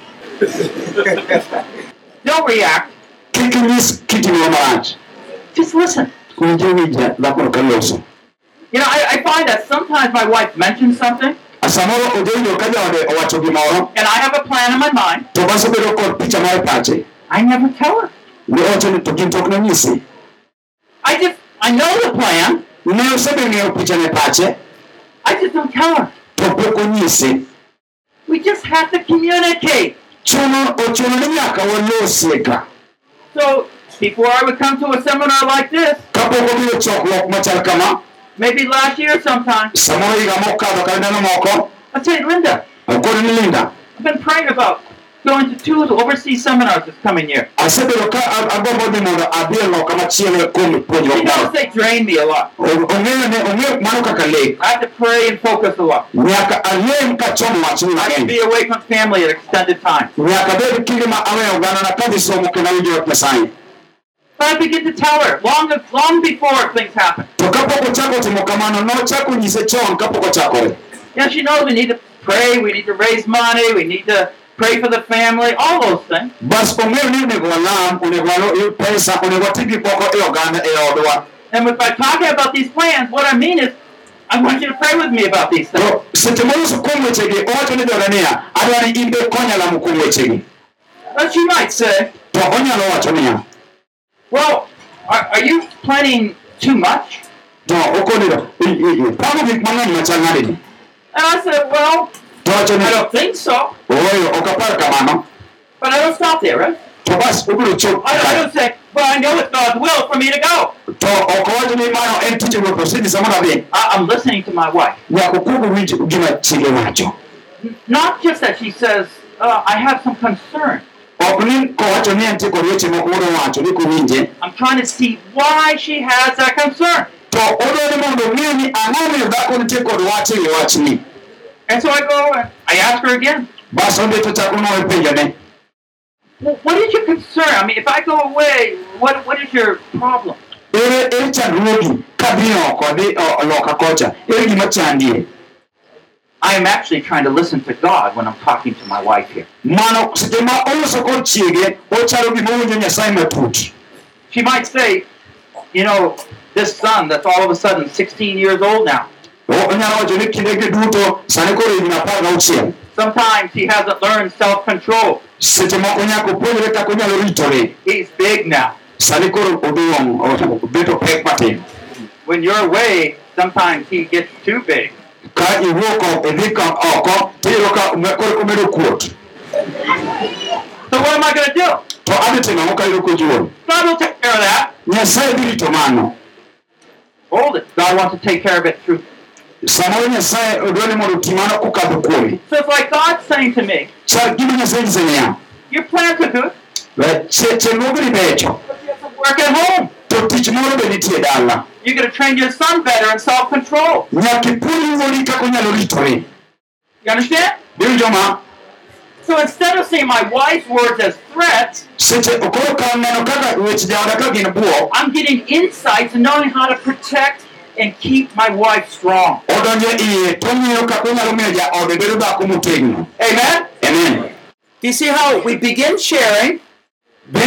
Don't react. kik inyis kitimo marach Just listen. You know, I, I find that sometimes my wife mentions something, samoro ojewinjo ka jaode owacho gimoro and I have a plan in my mind. to basebedo kod picha mar pache I never tell her. ne owacho ni to gin tok nonyisi I just, I know the plan. ne osebe ng'eyo picha ne pache I just don't tell her. to pok onyisi We just have to communicate. chuno ochuno ni nyaka walosiega So before I would come to a seminar like this, kapok obiro chokruok machal kama maybe last year sometime, samoro higa mokadho kata ndalo moko I'd say, Linda, okoni ni linda. I've been praying about going to two overseas seminars this coming year. asebedo ka agombo dhi mondo adhi e loka machielo kuom puonjruok moro they drain me a lot. Ong'eyo ne ong'eyo mano kaka lek I have to pray and focus a lot. nyaka alem kachomo wachni I have to be away from family at extended time. nyaka bed kinde ma aweyo ogandana kadhi somo kendo awinjo nyasaye But I begin to tell her long, long before things happen. to kapok ochako timo kamano nochako nyise chon kapok ochakore Yeah, she knows we need to pray, we need to raise money, we need to pray for the family, all those things. bas ong'eyo ni onego walam onego wayud pesa onego wati gi moko oganda odwa And if I'm talking about these plans, what I mean is, I want you to pray with me about these things. to seche moloso kuom wechegi owacho ni joga niya adwa ni in be konya lamo kuom wechegi But she might say, to onyalo wacho niya well, are, are you planning too much? to okonigo pango gik mang'eny machal nadini And I said, well, to wacho ni I don't think so. ooyo ok apar kamano But I don't stop there, right? obiro I don't, I don't say, well, I know it's God's will for me to go. to ok owacho ni mano en tich ruoth osenyisa mondo adhi I, I'm listening to my wife. nyaka okuog winj gima chiege wacho N- Not just that she says, uh, I have some concern. Ok ni kowacho ni entie kod weche moko ni kowinje I'm trying to see why she has that concern. to odwa ni mondo ong'e ni ang'o omiyo dhako nitie kod wach e wi wachni And so I go I ask her again, bas odhi to chako nowe penjone well, what is your concern? I mean, if I go away, what what is your problem? ere ere chandruogi kadhi oko dhi loka kocha ere gima chandie I am actually trying to listen to God when I'm talking to my wife here. mano seche ma oloso kod chiege ochalo gima owinjo nyasaye matut She might say, you know, this son that's all of a sudden 16 years old now. O- onyalo wacho ni kindege duto sani koro higni apar gauchiel Sometimes he hasn't learned self-control. seche moko nyaka opuonjre kaka onyalo ritore He's big now. sani koro oduong' o- obeto pek matin When you're away, sometimes he gets too big. Ka iwuok idhi ka oko tiyudo ka koro omedo kuot So what am I going to do? to adhi timo ang'o ka yudo kojuol God will take care of that. nyasaye dhi rito mano Hold it. God wants to take care of it through. samoro nyasaye odwa ni mondo oti mano kokadho kuomi So it's like God saying to me, chal gima nyasaye nyise niya your plans are good, chenrogni becho but you have to work at home. to tich moro be nitie dala You're going to train your son better in self-control. nyaka ipuonj wuodi kaka onyalo ritore You understand? ma So instead of seeing my wife's words as threats, seche okoro ka neno kaka weche jaoda ka gin buok I'm getting insights and knowing how to protect and keep my wife strong. odonjo iye tong'iyo kaka onyalo miyo jaode bedo dhako motegno Amen? amen Do you see how we begin sharing, but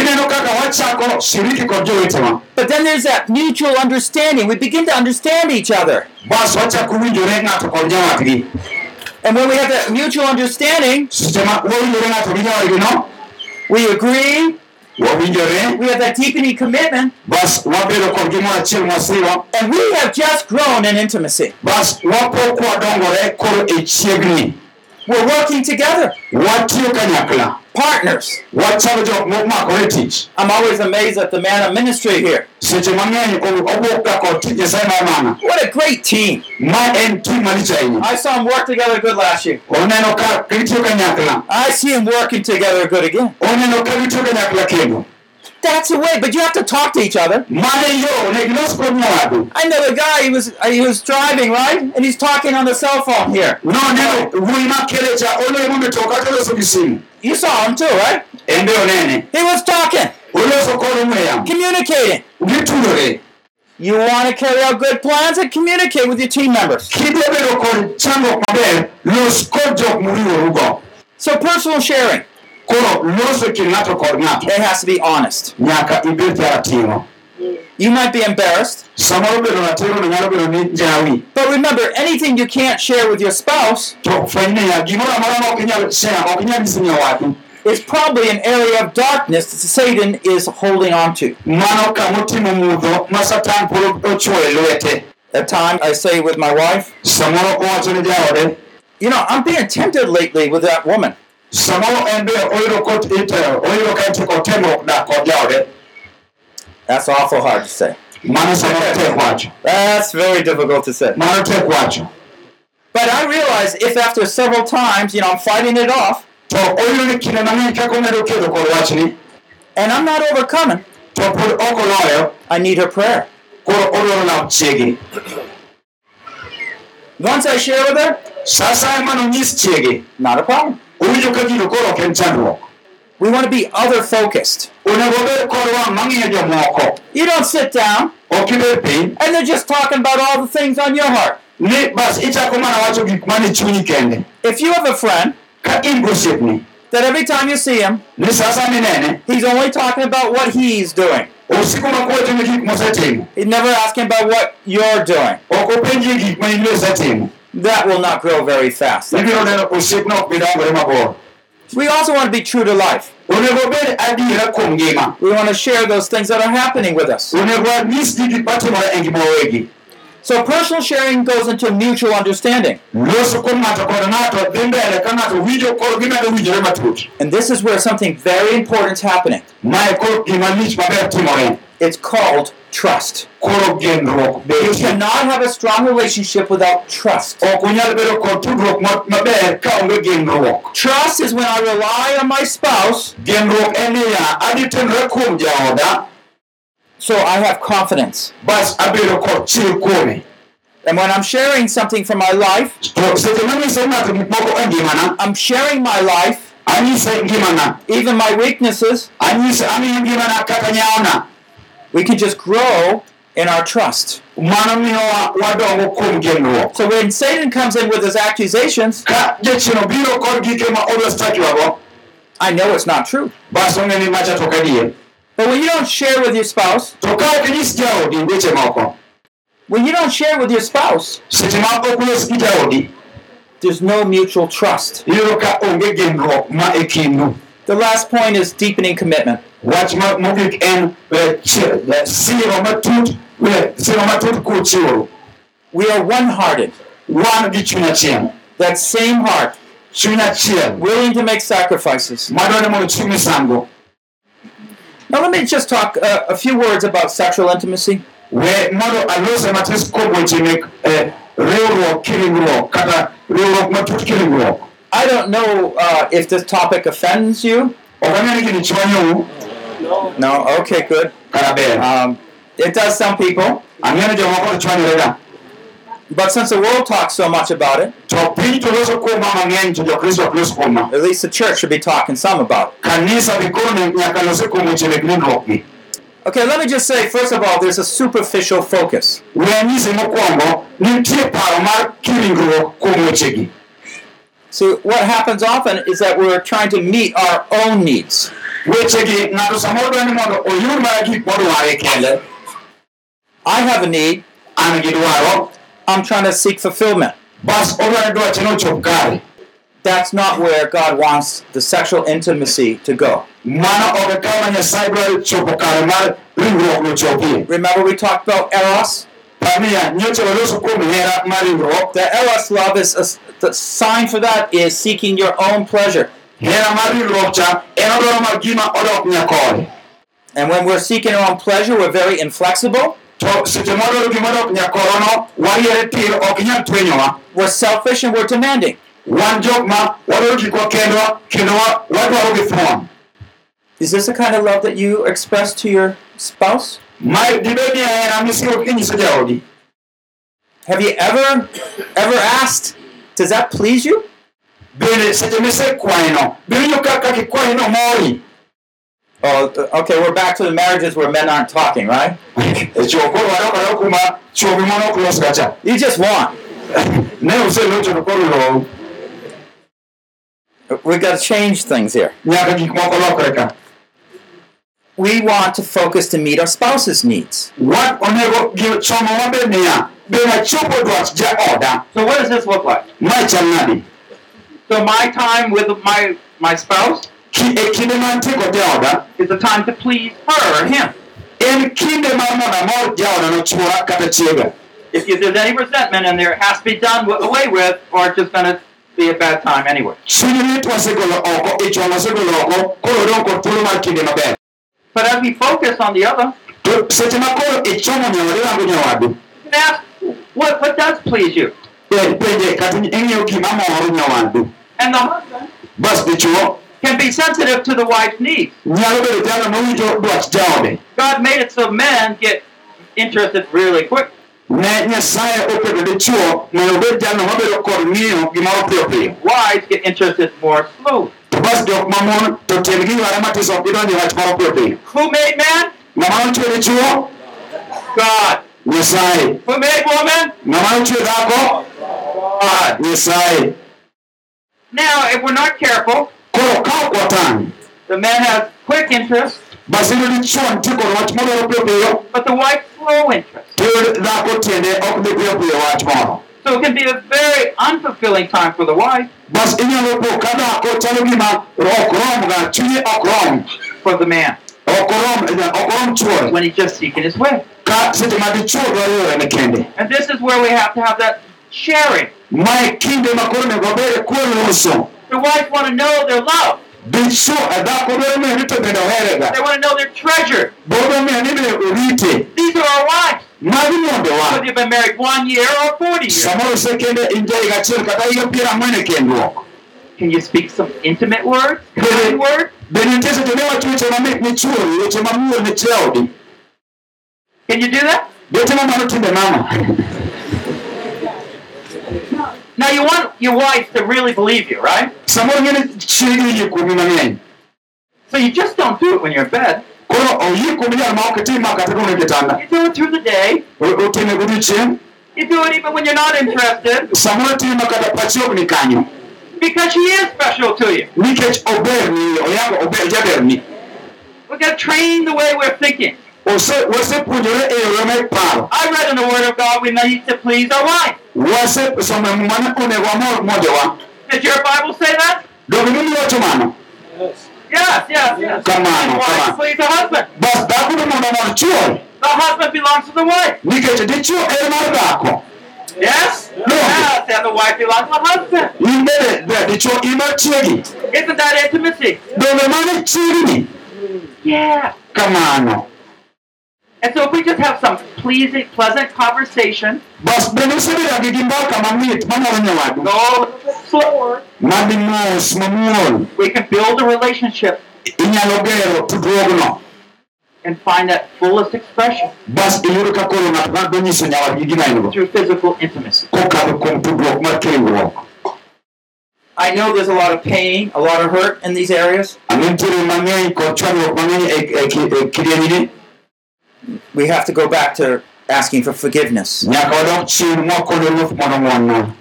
then there's that mutual understanding. We begin to understand each other. bas wachako winjore ng'ato kod nyawadgi And when we have that mutual understanding, seche ma wawinjore ng'ato gi nyawadgi no? we agree. We have that deepening commitment, bas wabedo kod gimoro achiel mwasiro and we have just grown in intimacy. Bas wapok wadongore koro chiegni We're working together, partners. wachalo jok momakore tich I'm always amazed at the man of ministry here. seche mang'eny o- owuok ga kod tich nyasaye mar mana What a great team. ma en tim malich ahinya I saw them work together good last year. oneno ka gitiyo kanyakla I see them working together good again. That's the way, but you have to talk to each other. mane yo ne gilos kod nyawadu I know the guy. He was he was driving right, and he's talking on the cell phone here. noneno wuoyi makele cha olemo metoka toloso gi simu You saw him too, right? en be onene He was talking, oloso kod ong'we yamo communicating. ¿eh? You want to carry out good plans and communicate with your team members. kidwa bedo kod chandruok maber los kod jok muriworugo So personal sharing, koro loso kind ng'ato kod ng'ato it has to be honest. nyaka ibed jaratiro You might be embarrassed, samoro bedo ratiro no nyalo bedo ni jawi but remember, anything you can't share with your spouse to fweny niya gimoro amora ma ok inyal share ok inyal nyisi nyawadu is probably an area of darkness that Satan is holding on to. mano kamotimo mudho ma satan pod ochwo lwete. At times, I say with my wife, samoro owacho ne jaode. you know, I'm being tempted lately with that woman. Samoro en be oyudo kot itero oyudo ka entie kod temruok dak kod jaode That's awful hard to say. mano samoro tek wacho That's very difficult to say. mano tek wacho But I realize if after several times, you know, I'm fighting it off to oyudo ni kinde mang'eny kaka omedo kedo kod wachni and I'm not overcoming, to pod ok oloyo I need her prayer. koro odwaro lak chiegi Once I share with her, sa asaya manonyis chiegi not a problem. Owinjo ka gino koro ok en chandruok. We want to be other focused. onego bed kod wang' mang'iyo jomoko. You don't sit down. And they're just talking about all the things on your heart. ni bas ichako mana wacho gik mane chunyi kende. If you have a friend ka in gosiepni that every time you see him, ni sa asaya minene. he's only talking about what he's doing, osiko makowacho ni gik he's never asking about what you're doing, ok openji gik ma in osetimo that will not grow very fast. ibiro neno osiepno ok bidongore mabor We also want to be true to life. onego bed adiera kuom ngima We want to share those things that are happening with us. So personal sharing goes into mutual understanding. And this is where something very important is happening. It's called trust. You cannot have a strong relationship without trust. Trust is when I rely on my spouse, so I have confidence. bas abedo kod chir kuome And when I'm sharing something from my life, to seche manyiso ng'ato gik moko ngimana I'm sharing my life, anyise ngimana even my weaknesses. anyise amiyo ngimana kata nyawona We can just grow in our trust. mano miyowa wadongo kuom genruok So when Satan comes in with his accusations, ka jachien obiro kod gike ma odwa stakiwago I know it's not true. bas ong'e ni macha tok adier But when you don't share with your spouse, to ka ok weche moko. when you don't share with your spouse, seche ma ok ulos gi jaodi. there's no mutual trust. iyudo ka onge genruok ma e kindu. The last point is deepening commitment. wach mogik en chi- siro matut siro matut kuchiworu We are one hearted, wan gi chuny achiel. That same heart, chuny achiel. willing to make sacrifices. madwa mondo chiw misango Now, let me just talk uh, a few words about sexual intimacy. we mondo alose matis kuom weche mek riwruok kiringruok kata riwruok matut kiringruok I don't know uh, if this topic offends you. ni No? Okay, good. Um, it does some people, ang'e ni jomoko to chwanyorega but since the world talks so much about it, at least the church should be talking some about it. Okay, let me just say, first of all, there's a superficial focus. See, what happens often is that we're trying to meet our own needs. I have a need, I'm trying to seek fulfillment. bas odwa ni dwache no ochop kare That's not where God wants the sexual intimacy to go. mano ok kama nyasaye dwaro chopo kare mar ringruok no chopie Remember we talked about eros? pamia nyocha waloso kuom hera mar ringruok The eros love is a, the sign for that is seeking your own pleasure. hera mar ringruok cha en odwaro mar gima odok nyakore And when we're seeking our own pleasure, we're very inflexible. To seche modwaro gima odok nyakorono wariere tir ok nyal twenyowa We're selfish and we're demanding. wan jok ma wadwaro gikwa kendwa kendo wa- wadwaro githuon Is this the kind of love that you express to your spouse? mae dibed ni hera misiro kinyiso jaodi Have you ever, ever asked, does that please you? bende seche misekwayeno biwinjo kaka kikwayeno mori Oh, okay, we're back to the marriages where men aren't talking, right? chuo koro wadokore kuma chuo gi mon ok los gacha You just want. ne uselocho to koro lou We've got to change things here. nyaka gik moko lokre ka We want to focus to meet our spouse's needs. wan onego gi- somo maber niya be wachopo dwach jaoda So what does this look like? mae chal nadi So my time with my my spouse Ki- e eh, kinde mantie kod jaoda is the time to please her or him. en kinde mar mondo amor jaoda no chuora kata chiega If there's any resentment in there, it has to be done away with, or it's just going to be a bad time anyway. chuny lit wasegolo oko ich wang wasegolo oko koro odong' kod thuolo mar kinde maber But as we focus on the other, to seche ma koro ichomo nyawadu you can ask, what what does please you? penje kata ing'eyo gima moro nyawadu And the husband can be sensitive to the wife's needs. nyalo bedo jalo mawinjo dwach jaode God made it so men get interested really quick. ne nyasaye oketo dichuo mondo obed jalno mabedo kod ng'iyo gimoro piyo piyo Wives get interested more slowly. to bas jok mamon to tiendgi yware matis ok gidonje wach moro piyo piyo Who made man? ng'ama nochwe dichuo God. nyasaye Who made woman? ng'ama nochwe dhako God. nyasaye Now, if we're not careful, koro ka ok the man has quick interest, bas iyudo dichuo nitie kod wach modwaro piyo piyo but the wife slow interest. to dhako tiende ok dhi piyo piyo wach moro So it can be a very unfulfilling time for the wife, bas inyalo po ka dhako chalo gima ok rom ga chunye ok rom. For the man, ok rom ok rom chuore when he's just seeking his way. ka seche ma dichuo dwaro yorene kende. And this is where we have to have that sharing. Mae kinde ma koro onego wabed kuom uso The wife want to know their love. dichuo dhako dwaro ng'eyo ni to bende ohere ga They want to know they're treasured. bodo ng'eyo ni be orite These are our wives. Whether you've been married one year or 40 years. samoro sekende in ja higa achiel kata higa piero ang'wen kendruok Can you speak some intimate words? Kind words? bende nitie seche miwacho weche mamit ni chuori weche mamuol ni cheodi Can you do that? Now you want your wife to really believe you, right? samoro ng'e ni chiegi yie kuomi mang'eny So you just don't do it when you're in bed. koro oyie kuomi jal ma ok itim ma kata kone kitanda You do it through the day. O- otime godiochieng' You do it even when you're not interested. samoro time ma kata pachi ok ni kanyo Because she is special to you. nikech oberni oyango ober jaberni We've got to train the way we're thinking. Ose- wasepuonjore e yore mek paro I read in the Word of God we need to please our wife. wasesomo mane onego wamor modewa Did your Bible say that? donge mimi wacho mano Yes, yes, yes. Come on, And wife come on. please the husband. bas dhako no mondo omor chuore The husband belongs to the wife. nikech dichuo en mar dhako Yes? No. Yes, and the wife belongs to the husband. in bende be- dichuo in mar chiegi Isn't that intimacy? donge mano chiegni Yeah. kamano And so if we just have some pleasing, pleasant conversation, bas bende usebedo gi gi mbaka mamit mamoro nyawadu go a little bit slower, madhi mos mamuol we can build a relationship. Inyalo gero tudruogno and find that fullest expression. Bas iyudo ka koro ng'ato ng'ato nyiso nyawadgi gima en go through physical intimacy. kokadho kuom tudruok mar kengruok I know there's a lot of pain, a lot of hurt in these areas. We have to go back to asking for forgiveness.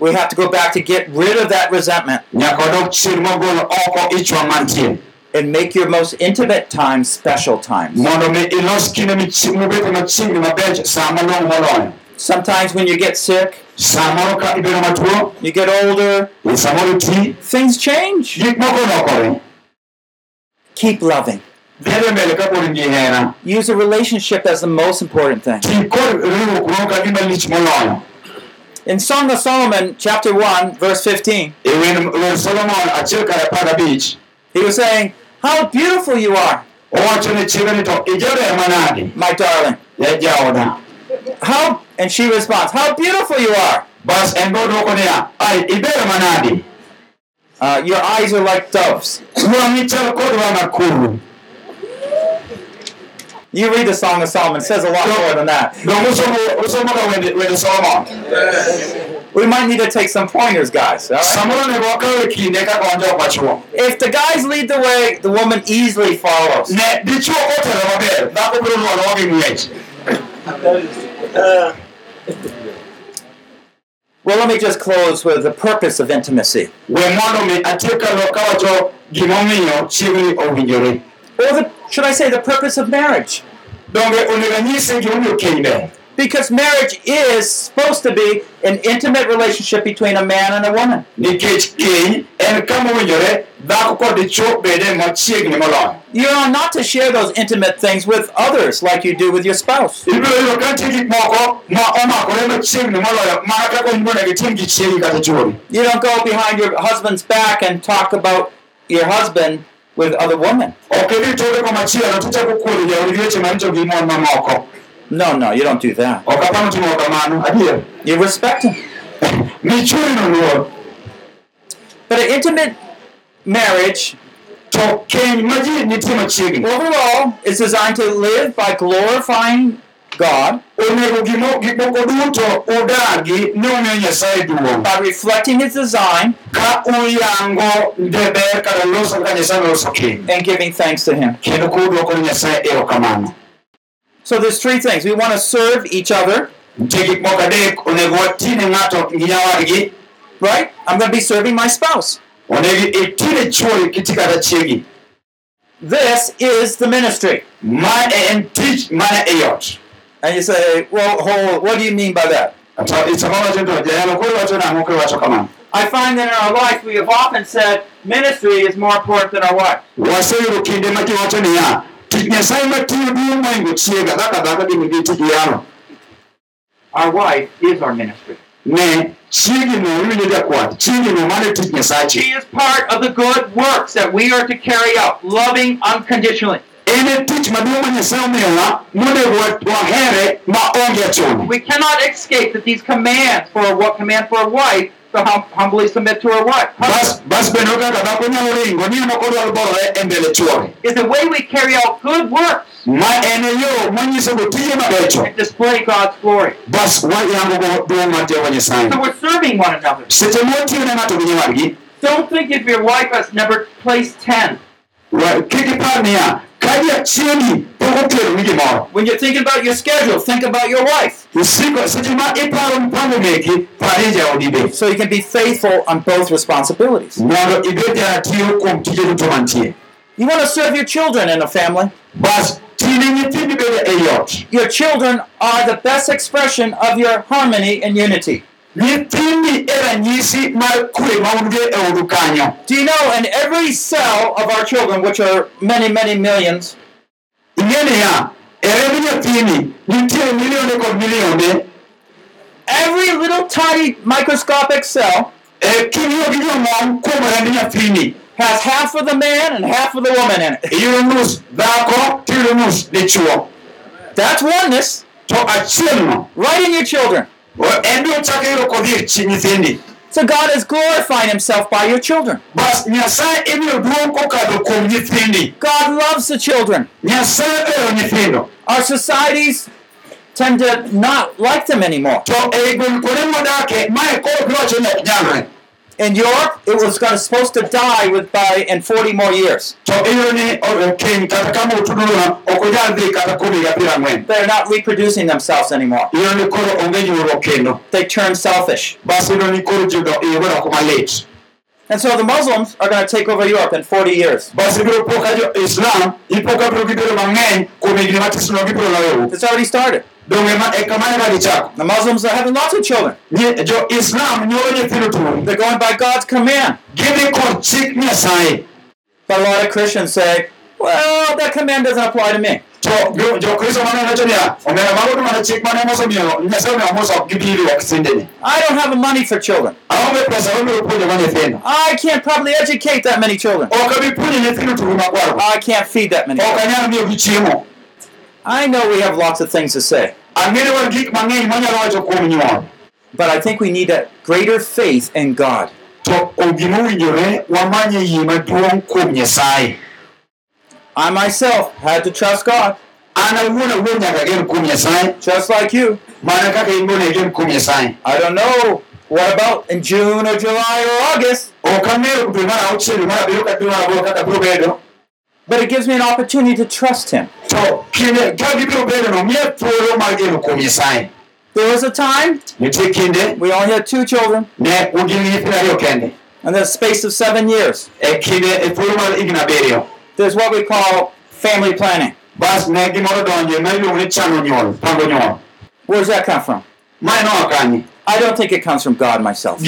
We have to go back to get rid of that resentment and make your most intimate times special times. Sometimes when you get sick, you get older, things change. Keep loving. Use a relationship as the most important thing. In Song of Solomon, chapter 1, verse 15, e wen wer solomon achiel kar apar gabich he was saying, How beautiful you are, my darling. How and she responds, How beautiful you are. Uh, your eyes are like doves. wang'i chal kod wang' akuru You read the Song of Solomon, it says a lot more than that. dong usomo usomoga wende wende solomon We might need to take some pointers, guys. right? samoro nego wakaw kinde kaka wan jok machuo If the guys lead the way, the woman easily follows. ne dichuo kotelo maber dhako biro luorowa gi ng'wech Well, let me just close with the purpose of intimacy, we mondo mi atiek kalo kawacho gimomiyo chiegni owinjore or the, should I say, the purpose of marriage. donge onego anyise gimomiyo keny ber Because marriage is supposed to be an intimate relationship between a man and a woman. nikech keny en kama owinjore dhako kod dichuo bede machiegni moloyo You are not to share those intimate things with others like you do with your spouse. ibiro yudo ka nitie gik moko ma omakore machiegni moloyo mana kaka onego itim gi chiegi kata chuori You don't go behind your husband's back and talk about your husband with other women. ok idhi toke komachielo tichako kuodo jaodi weche maricho gi mon mamoko No, no, you don't do that. ok apano timo kamano adier You respect him. mi chuori no But an intimate marriage to keny ma ji overall is designed to live by glorifying God onego gimo- gik moko duto udagi ni umiyo nyasaye duong' by reflecting his design ka uyango ndeber kata loso kaka nyasaye noloso and giving thanks to him. kendo kudwoko ni nyasaye erokamano So there's three things. We want to serve each other, nitie gik moko adek onego watine ng'ato gi nyawadgi right? I'm going to be serving my spouse. onego itine chuori kiti kata chiegi This is the ministry. ma en tich mana e ot And you say, well, hold, what do you mean by that? to sama wacho to jayalo koro wacho nang'o kiwacho kamano I find that in our life we have often said ministry is more important than our wife. waseyudo kinde ma ji wacho niya tich nyasaye matiyo duong' moingo chiega kaka dhako gini gi tich yalo Our wife is our ministry. ne chiegi no iwinjo jakwath chiegi no mane tich nyasache She is part of the good works that we are to carry out, loving unconditionally. En e tich maduong' ma nyasaye omiyowa monego wahere ma onge achuno We cannot escape that these commands for a what command for a wife to hum, humbly submit to her wife. Bas bas bendo kaka dhako nyalo ringo ni en ok odwar e mbele chuore is the way we carry out good works. Ma en e yo manyisogo tije mabecho and display God's glory. bas wayangogo duong' mar jehova nyasaye So we're serving one another. seche ne ng'ato gi nyawadgi Don't think if your wife has never placed 10. wa- kik ipar niya ka jachiegi pok okelo ni When you're thinking about your schedule, think about your wife. isiko seche iparo mpango meki pari jaodi So you can be faithful on both responsibilities. mondo ibed jaratiyo kuom tije You want to serve your children in a family. bas tine nyithindi bende ei ot Your children are the best expression of your harmony and unity. Nyithindi mar kwe ma odu kanyo Do you know in every cell of our children, which are many, many millions, ing'e niya remb nyathini nitiere milionde kod milionde every little tiny microscopic cell king'iyo gi jomon kuom remb nyathini has half of the man and half of the woman in it. iyudo nus dhako tiyudo nus dichuo. That's oneness. Right in your children. En biro chako yudo kodhi chi nyithindi So God is glorifying Himself by your children. bas nyasaye imiyo duong' kokadho kuom nyithindi God loves the children. nyasaye ohero nyithindo Our societies tend to not like them anymore. Eh, In Europe, it was gonna, supposed to die with by in 40 more years. to iyudo ni o- keny kata kama otudono ok onyal dhi kata kuom higa piero ang'wen They're not reproducing themselves anymore. iyudo ni koro onge nyuolruok kendo They turn selfish. bas iyudo ni koro ji do- iyudo doko malit And so the Muslims are going to take over Europe in 40 years. bas ibiro po ka jo islam ipo ka biro gibedo mang'eny kuom higni matisno gibiro loyou It's already started. Donge ma e eh, kama eka gichako The Muslims are having lots of children. Islam nyuolo nyithindo turi They're going by God's command. gidhi kod chik nyasaye But a lot of Christians say, well, that command doesn't apply to me. to jo- jokristo mane wacho niya omera mago to mana chik mane Musa omiyo nyasaye omiyo Musa ok gibiri ok sindene I don't have the money for children. aonge pesa mabiro puonjogo nyithindo I can't probably educate that many children. ok abi puonjo nyithindo turu makwarogo I can't feed that many. ok children. Anyal miyogi chiemo I know we have lots of things to say, ang'eyo wan gik mang'eny manyalo wacho kuom nyuol but I think we need a greater faith in God. to gima owinjore wamanye yie maduong' kuom nyasaye. I myself had to trust God, an awuon awuon nyaka gen kuom nyasaye. Just like you. mana kaka in bende gen kuom nyasaye. I don't know what about in June or July or August, but it gives me an opportunity to trust Him. to kinde ka gibiro bedo no miye thuolo mar geno kuom nyasaye There was a time we only had two children, ne ugin nyithindo ariyo kende. And the space of seven years. e kinde e thuolo mar higni abiriyo There's what we call family planning. bas ne gimoro donje ma iluongo ni chano nyuol pango nyuol Where's that come from? mae noa kanye I don't think it comes from God myself.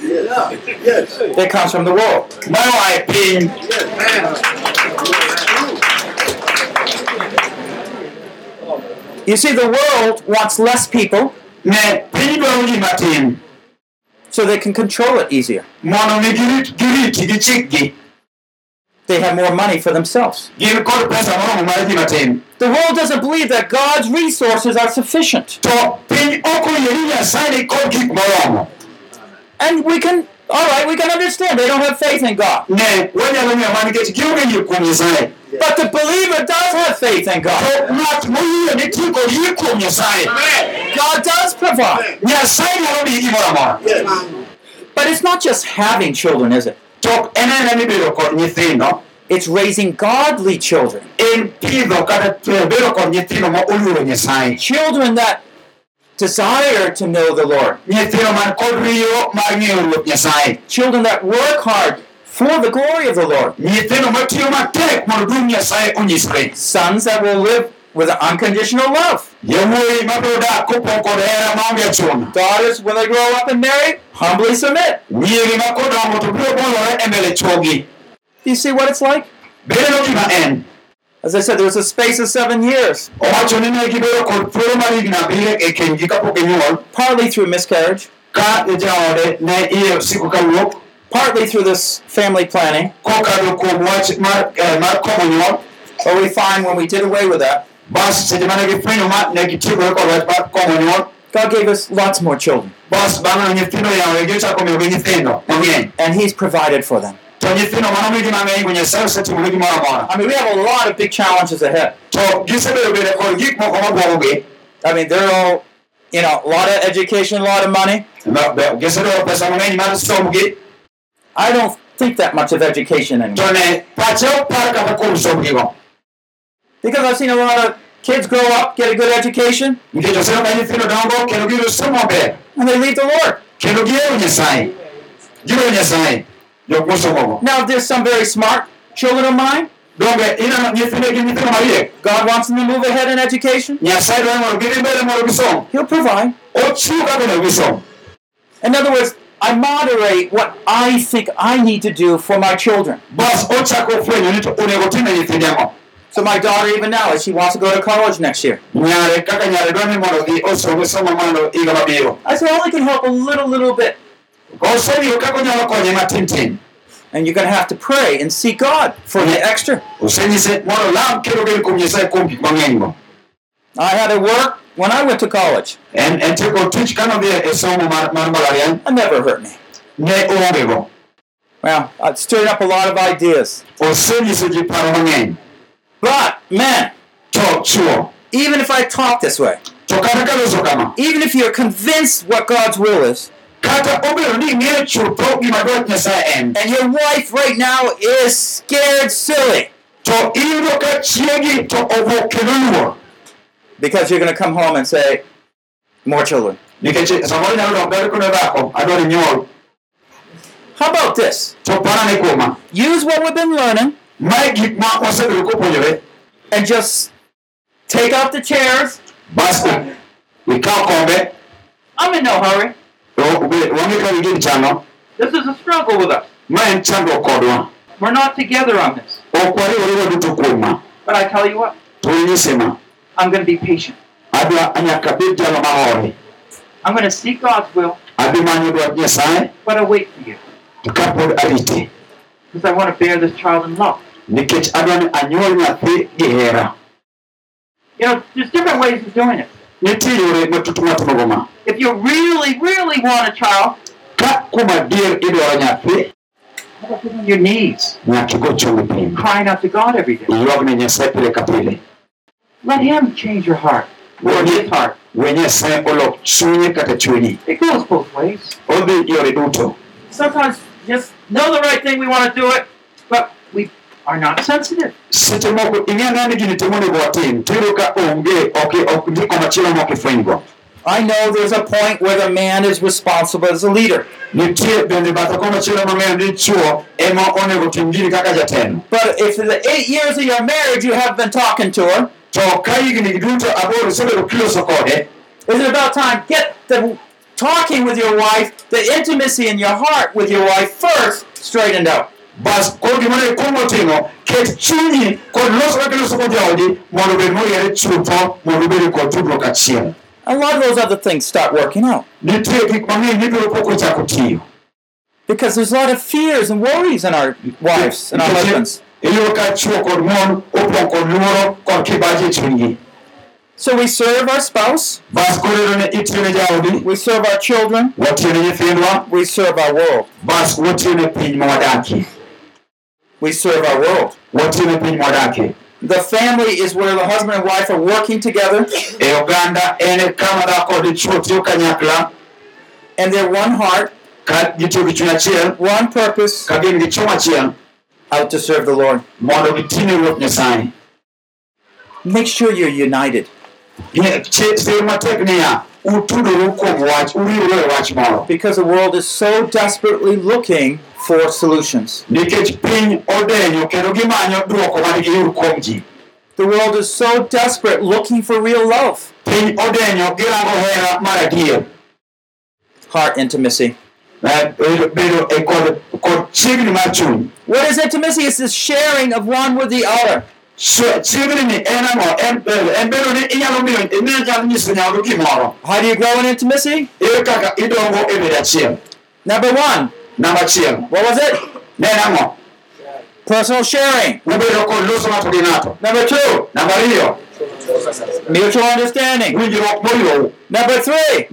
Gini ok owuok ndiko ok owuok kuom nyasaye It comes from the world. mae oa e piny You see, the world wants less people ne piny dwaro ji matin so they can control it easier. mondo mi girit giriti gi chikgi They have more money for themselves. gin kod pesa moromo mar ji matin The world doesn't believe that God's resources are sufficient. And we can, all right, we can understand they don't have faith in God. ne wanyalo ng'eyo ma nikech gionge yie kuom nyasaye But the believer does have faith in to God. ng'at moyie nitie kod yie kuom nyasaye God does provide. nyasaye nyalo miyi gimoro amora But it's not just having children, is it? to en ena ni bedo kod nyithindo It's raising godly children. en pidho kata bedo kod nyithindo ma Children that desire to know the Lord. nyithindo man kod riyo mar ng'eyo ruoth nyasaye Children that work hard for the glory of the Lord. nyithindo matiyo matek mondo duong' nyasaye onyisre Sons that will live with unconditional love. yawuoyi mabiro dak kopong kod hera maonge achuna Daughters, when they grow up and marry, humbly submit. nyiri ma kodongo to biro bolore mbele chuogi Do you see what it's like? Bedo gima en As I said, there was a space of seven years, owacho ni ne gibedo kod thuolo mar higni abiriyo kenygi kapok ginyuol partly through miscarriage, ka jaode ne iye siko kawuok partly through this family planning. kokadho kuom wach mar, mar komo nyuol But we find when we did away with that, bas seche mane gifwenyo ma ne gitiegore kod wach mar komo nyuol God gave us lots more children, bas bang'e nyithindo yawe gichako miyogi nyithindo and He's provided for them. To nyithindo manomigi mang'eny osetimone gimoro amora I mean, we have a lot of big challenges ahead. to gisebedo bede kod gik moko mabwogogi I mean, they're all, you know, a lot of education, a lot of money. gisedwaro pesa mang'eny mar somgi I don't think that much of education anymore. to ne pache ok par kata kuom somgigo Because I've seen a lot of kids grow up, get a good education, nikech oseno ka nyithindo dongo kendo giyudo somo maber and they leave the Lord. Kendo gihero nyasaye giweyo nyasaye jok mosomogo Now, there's some very smart children of mine. donge ineno nyithinde gin nyithindo mariek God wants them to move ahead in education. nyasaye dwaro mondo gidhi mbele mondo gisom He'll provide. ochiw kaka onego gisom In other words, I moderate what I think I need to do for my children. bas ochako oh, fwenyo ni to onego tim ne nyithinde ang'o So my daughter, even now, if she wants to go to college next year. nyare kaka nyare dwaro ni mondo gi osom somo mondo higa mabiro I said, I only can help a little, little bit. And you're going to have to pray and seek God for the extra. osenyise mondo lam kendo gen kuom nyasaye kuom gik mang'eny go I had to work when I went to college. And en tieko tich ka nodhi somo mar mar mbalariany never hurt me. ne Well, it stirred up a lot of ideas. osenyiso ji paro mang'eny But, man, even if I talk this way, to kata ka loso kama even if you're convinced what God's will is, kata obedo ni ing'eyo chutho gima dwach nyasaye en. And your wife right now is scared silly. To iyudo ka chiegi to owuok kendo luor because you're going to come home and say, more children. nikech samoro nyalo dok ber kone dhako adwaro nyuol. How about this? to parane kuoma Use what we've been learning. Mae gik ma wasebedo kopuonjore. And just Take out the chairs. basi ikaw kombe. I'm in no hurry. Wang'e ka gin chano This is a struggle with us. ma en chandruok kodwa We're not together on this. ok wariwore waduto kuom ma But I tell you what, I'm going to be patient. adwa nyaka bed jalo mahore I'm going to seek God's will, adhi manyo dwach nyasaye but I wait for you. To kapod arite because I want to bear this child in love. nikech adwa ni anyuol nyathi gi hera You know, there's different ways of doing it. Nitie yore matut matimogo ma If you really, really want a child, ka kuom adier idwaro nyathi get on your knees, nyaka igo chongi piny. Crying out to God every day. iywag ne nyasaye pile ka pile. Let Him change your heart. Or His heart. we nyasaye olok chunye kata chunyi. It goes both ways. odhi yore duto. Sometimes just know the right thing, we want to do it, but are not sensitive. seche moko ing'e ni gini timonego watim tiyudo ka onge ok ok ndiko machielo mok ifwenygo I know there's a point where the man is responsible as a leader. nitie bende bathe ko machielo mang'eyo ni chuo ema onego tim gini kaka jatelo But if in the eight years of your marriage you have been talking to her, to ka higni duto aboro isebedo kiloso kode is it about time get the talking with your wife, the intimacy in your heart with your wife first straightened out. Bas koro gimane ikuongo timo ket chunyi kod loso kaka iloso kod jaodi mondo obed moriere chutho mondo obed kod tudruok achiel. A lot of those other things start working out. Nitie gik mang'eny mibiro pok ochako tiyo. Because there's a lot of fears and worries in our wives and our husbands. iyudo ka chuo kod mon opong' kod luoro kod kibaji e chunygi So we serve our spouse, bas koro iyudo ni itiyo ne jaodi. We serve our children, watiyo ne nyithindwa. We serve our world. bas watiyo ne piny mawadakie We serve our world. watiyo piny mawadakie The family is where the husband and wife are working together. E oganda en kama dhako chuo tiyo kanyakla. And they're one heart, ka gitiyo gi chuny achiel one purpose ka gin gi chiemo achiel out to serve the Lord. mondo gitine ruoth nyasaye. Make sure you're united. Ye- matek niya utudoru kuom wach uriwru wach moro because the world is so desperately looking for solutions. nikech piny odenyo kendo gimanyo dwoko man giyud kuom ji The world is so desperate looking for real love, piny odenyo girango hera mar adier heart intimacy. Eh, bedo bedo e kod kod chiegni mar chuny What is intimacy? It's the sharing of one with the other. Eh, How do you grow in intimacy? e Number one, namba achiel what was it? Personal sharing. Number two, namba ariyo mutual understanding. winjruok moriwou Number three,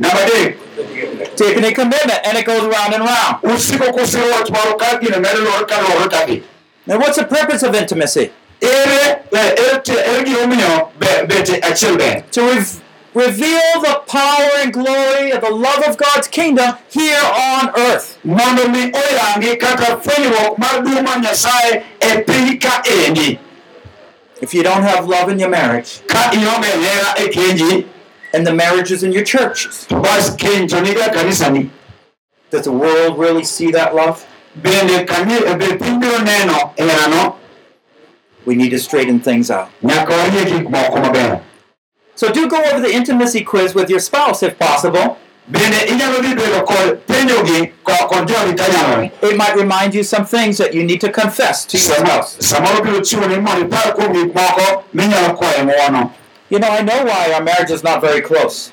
taking a commitment, and it goes round and round. Now, what's the purpose of intimacy? Ere ere te- ere gimomiyo be- bete achiel ber To rev- reveal the power and glory of the love of God's kingdom here on earth. mondo mi oyangi kaka fwenyruok mar duong' mar nyasaye piny ka endi If you don't have love in your marriage, ka ionge hera and the marriages in your churches, to bas keny to niga kanisani does the world really see that love? bende kani- be piny biro neno herano We need to straighten things out. So do go over the intimacy quiz with your spouse if possible. It might remind you some things that you need to confess to your spouse. samoro biro chiwo ni mondo ipar kuom gik moko minyalo kwaye ng'uono You know, I know why our marriage is not very close.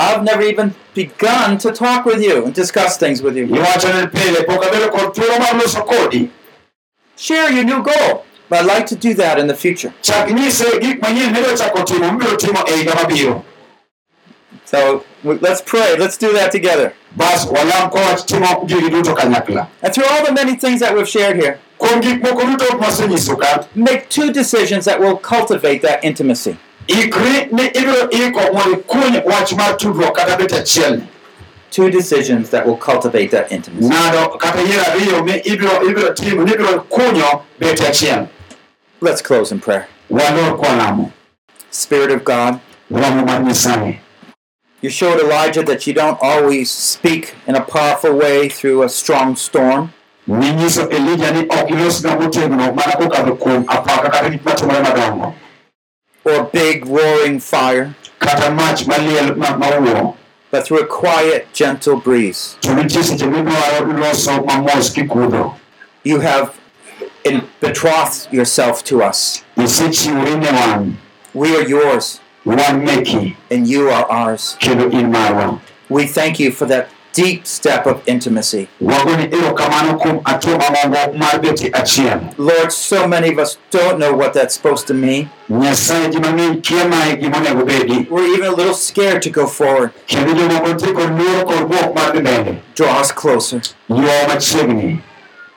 Onge ing'e maber gimomiyo kenji ok otudore matut I've never even begun to talk with you and discuss things with you. iwacho ni pile pok abedo kod thuolo mar Share your new goal. But I'd like to do that in the future. chak nyise gik manyien midwa chako timo mibiro timo higa mabiro So let's pray. Let's do that together. bas walam kowach timo gigi duto kanyakla And through all the many things that we've shared here, kuom gik moko duto masenyiso ka make two decisions that will cultivate that intimacy. Ikri ni ibiro iko mondo ikuny wach mar tudruok kata bet achiel Two decisions that will cultivate that intimacy. ng'ado kata yiero ariyo mi ibiro ibiro timo ni ibiro kunyo bet achiel Let's close in prayer. Spirit of God, romo mar nyasaye you showed Elijah that you don't always speak in a powerful way through a strong storm. Or big roaring fire, kata mach maliel ma- mawuo but through a quiet, gentle breeze. to nitie seche midwaro loso mamos kikudho You have in- betrothed yourself to us. isechiwori ne wan We are yours, and you are ours. kendo in marwa We thank you for that deep step of intimacy. wagoni erokamano kuom atuo mamongo mar beti achiel Lord, so many of us don't know what that's supposed to mean. nyasaye ji mang'eny kia mae gimonego bedi We're even a little scared to go forward. kendo jomoko nitie kod luoro kod buok mar dhi mbele Draw us closer.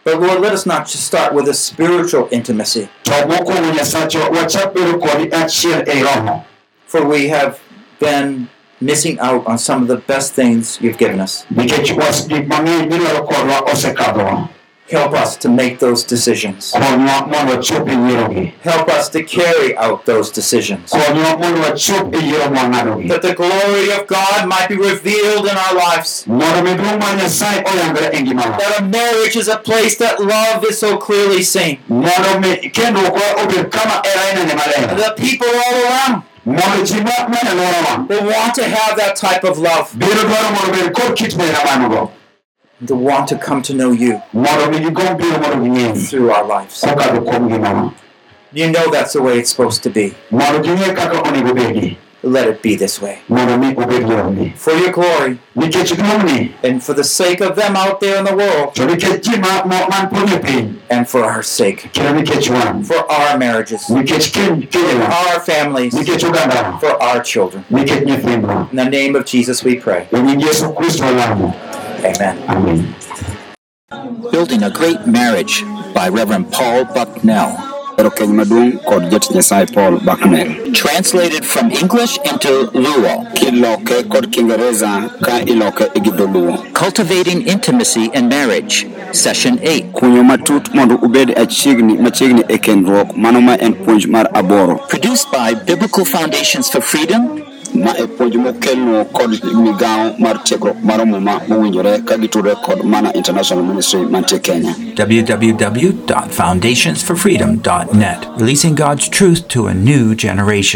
But Lord, let us not just start with a spiritual intimacy, to mokwongo nyasachwa wachak bedo kodi achiel ei roho for we have been missing out on some of the best things you've given us. nikech was gik mang'eny midwaro kodwa osekadhowa Help us to make those decisions. konywa mondo wachop yierogi Help us to carry out those decisions. konywa mondo wachop yiero mwang'adogi That the glory of God might be revealed in our lives. mondo mi duong' mar nyasaye oyangre ngimawa That a marriage is a place that love is so clearly seen. mondo mi kendruokwa obed kama hera inene And the people all around will want to have that type of love. to want to come to know you through our lives. You know that's the way it's supposed to be. Mondo ging'e kaka onego bedi Let it be this way. mondo mi obed yoroni For your glory and for the sake of them out there in the world and for our sake. kendo nikech wan For our marriages. ken- Our families. For our children. In the name of Jesus we pray. nying yesu kristo walamo Amen. amen Building a Great Marriage by Reverend Paul Bucknell. Ero keny maduong' kod nyasaye paul bucknell Translated from English into Luo. kiloke kod kiingereza ka iloke e Cultivating Intimacy in Marriage. Session 8. kunyo matut mondo ubed achiegni machiegni e kendruok mano ma en puonj mar aboro Produced by Biblical Foundations for Freedom ma e puonj mokelno kod migawo mar tiegruok mar muma mowinjore ka gitudore kod mana international ministry mantie kenya www.foundationsforfreedom.net, releasing God's truth to a new generation.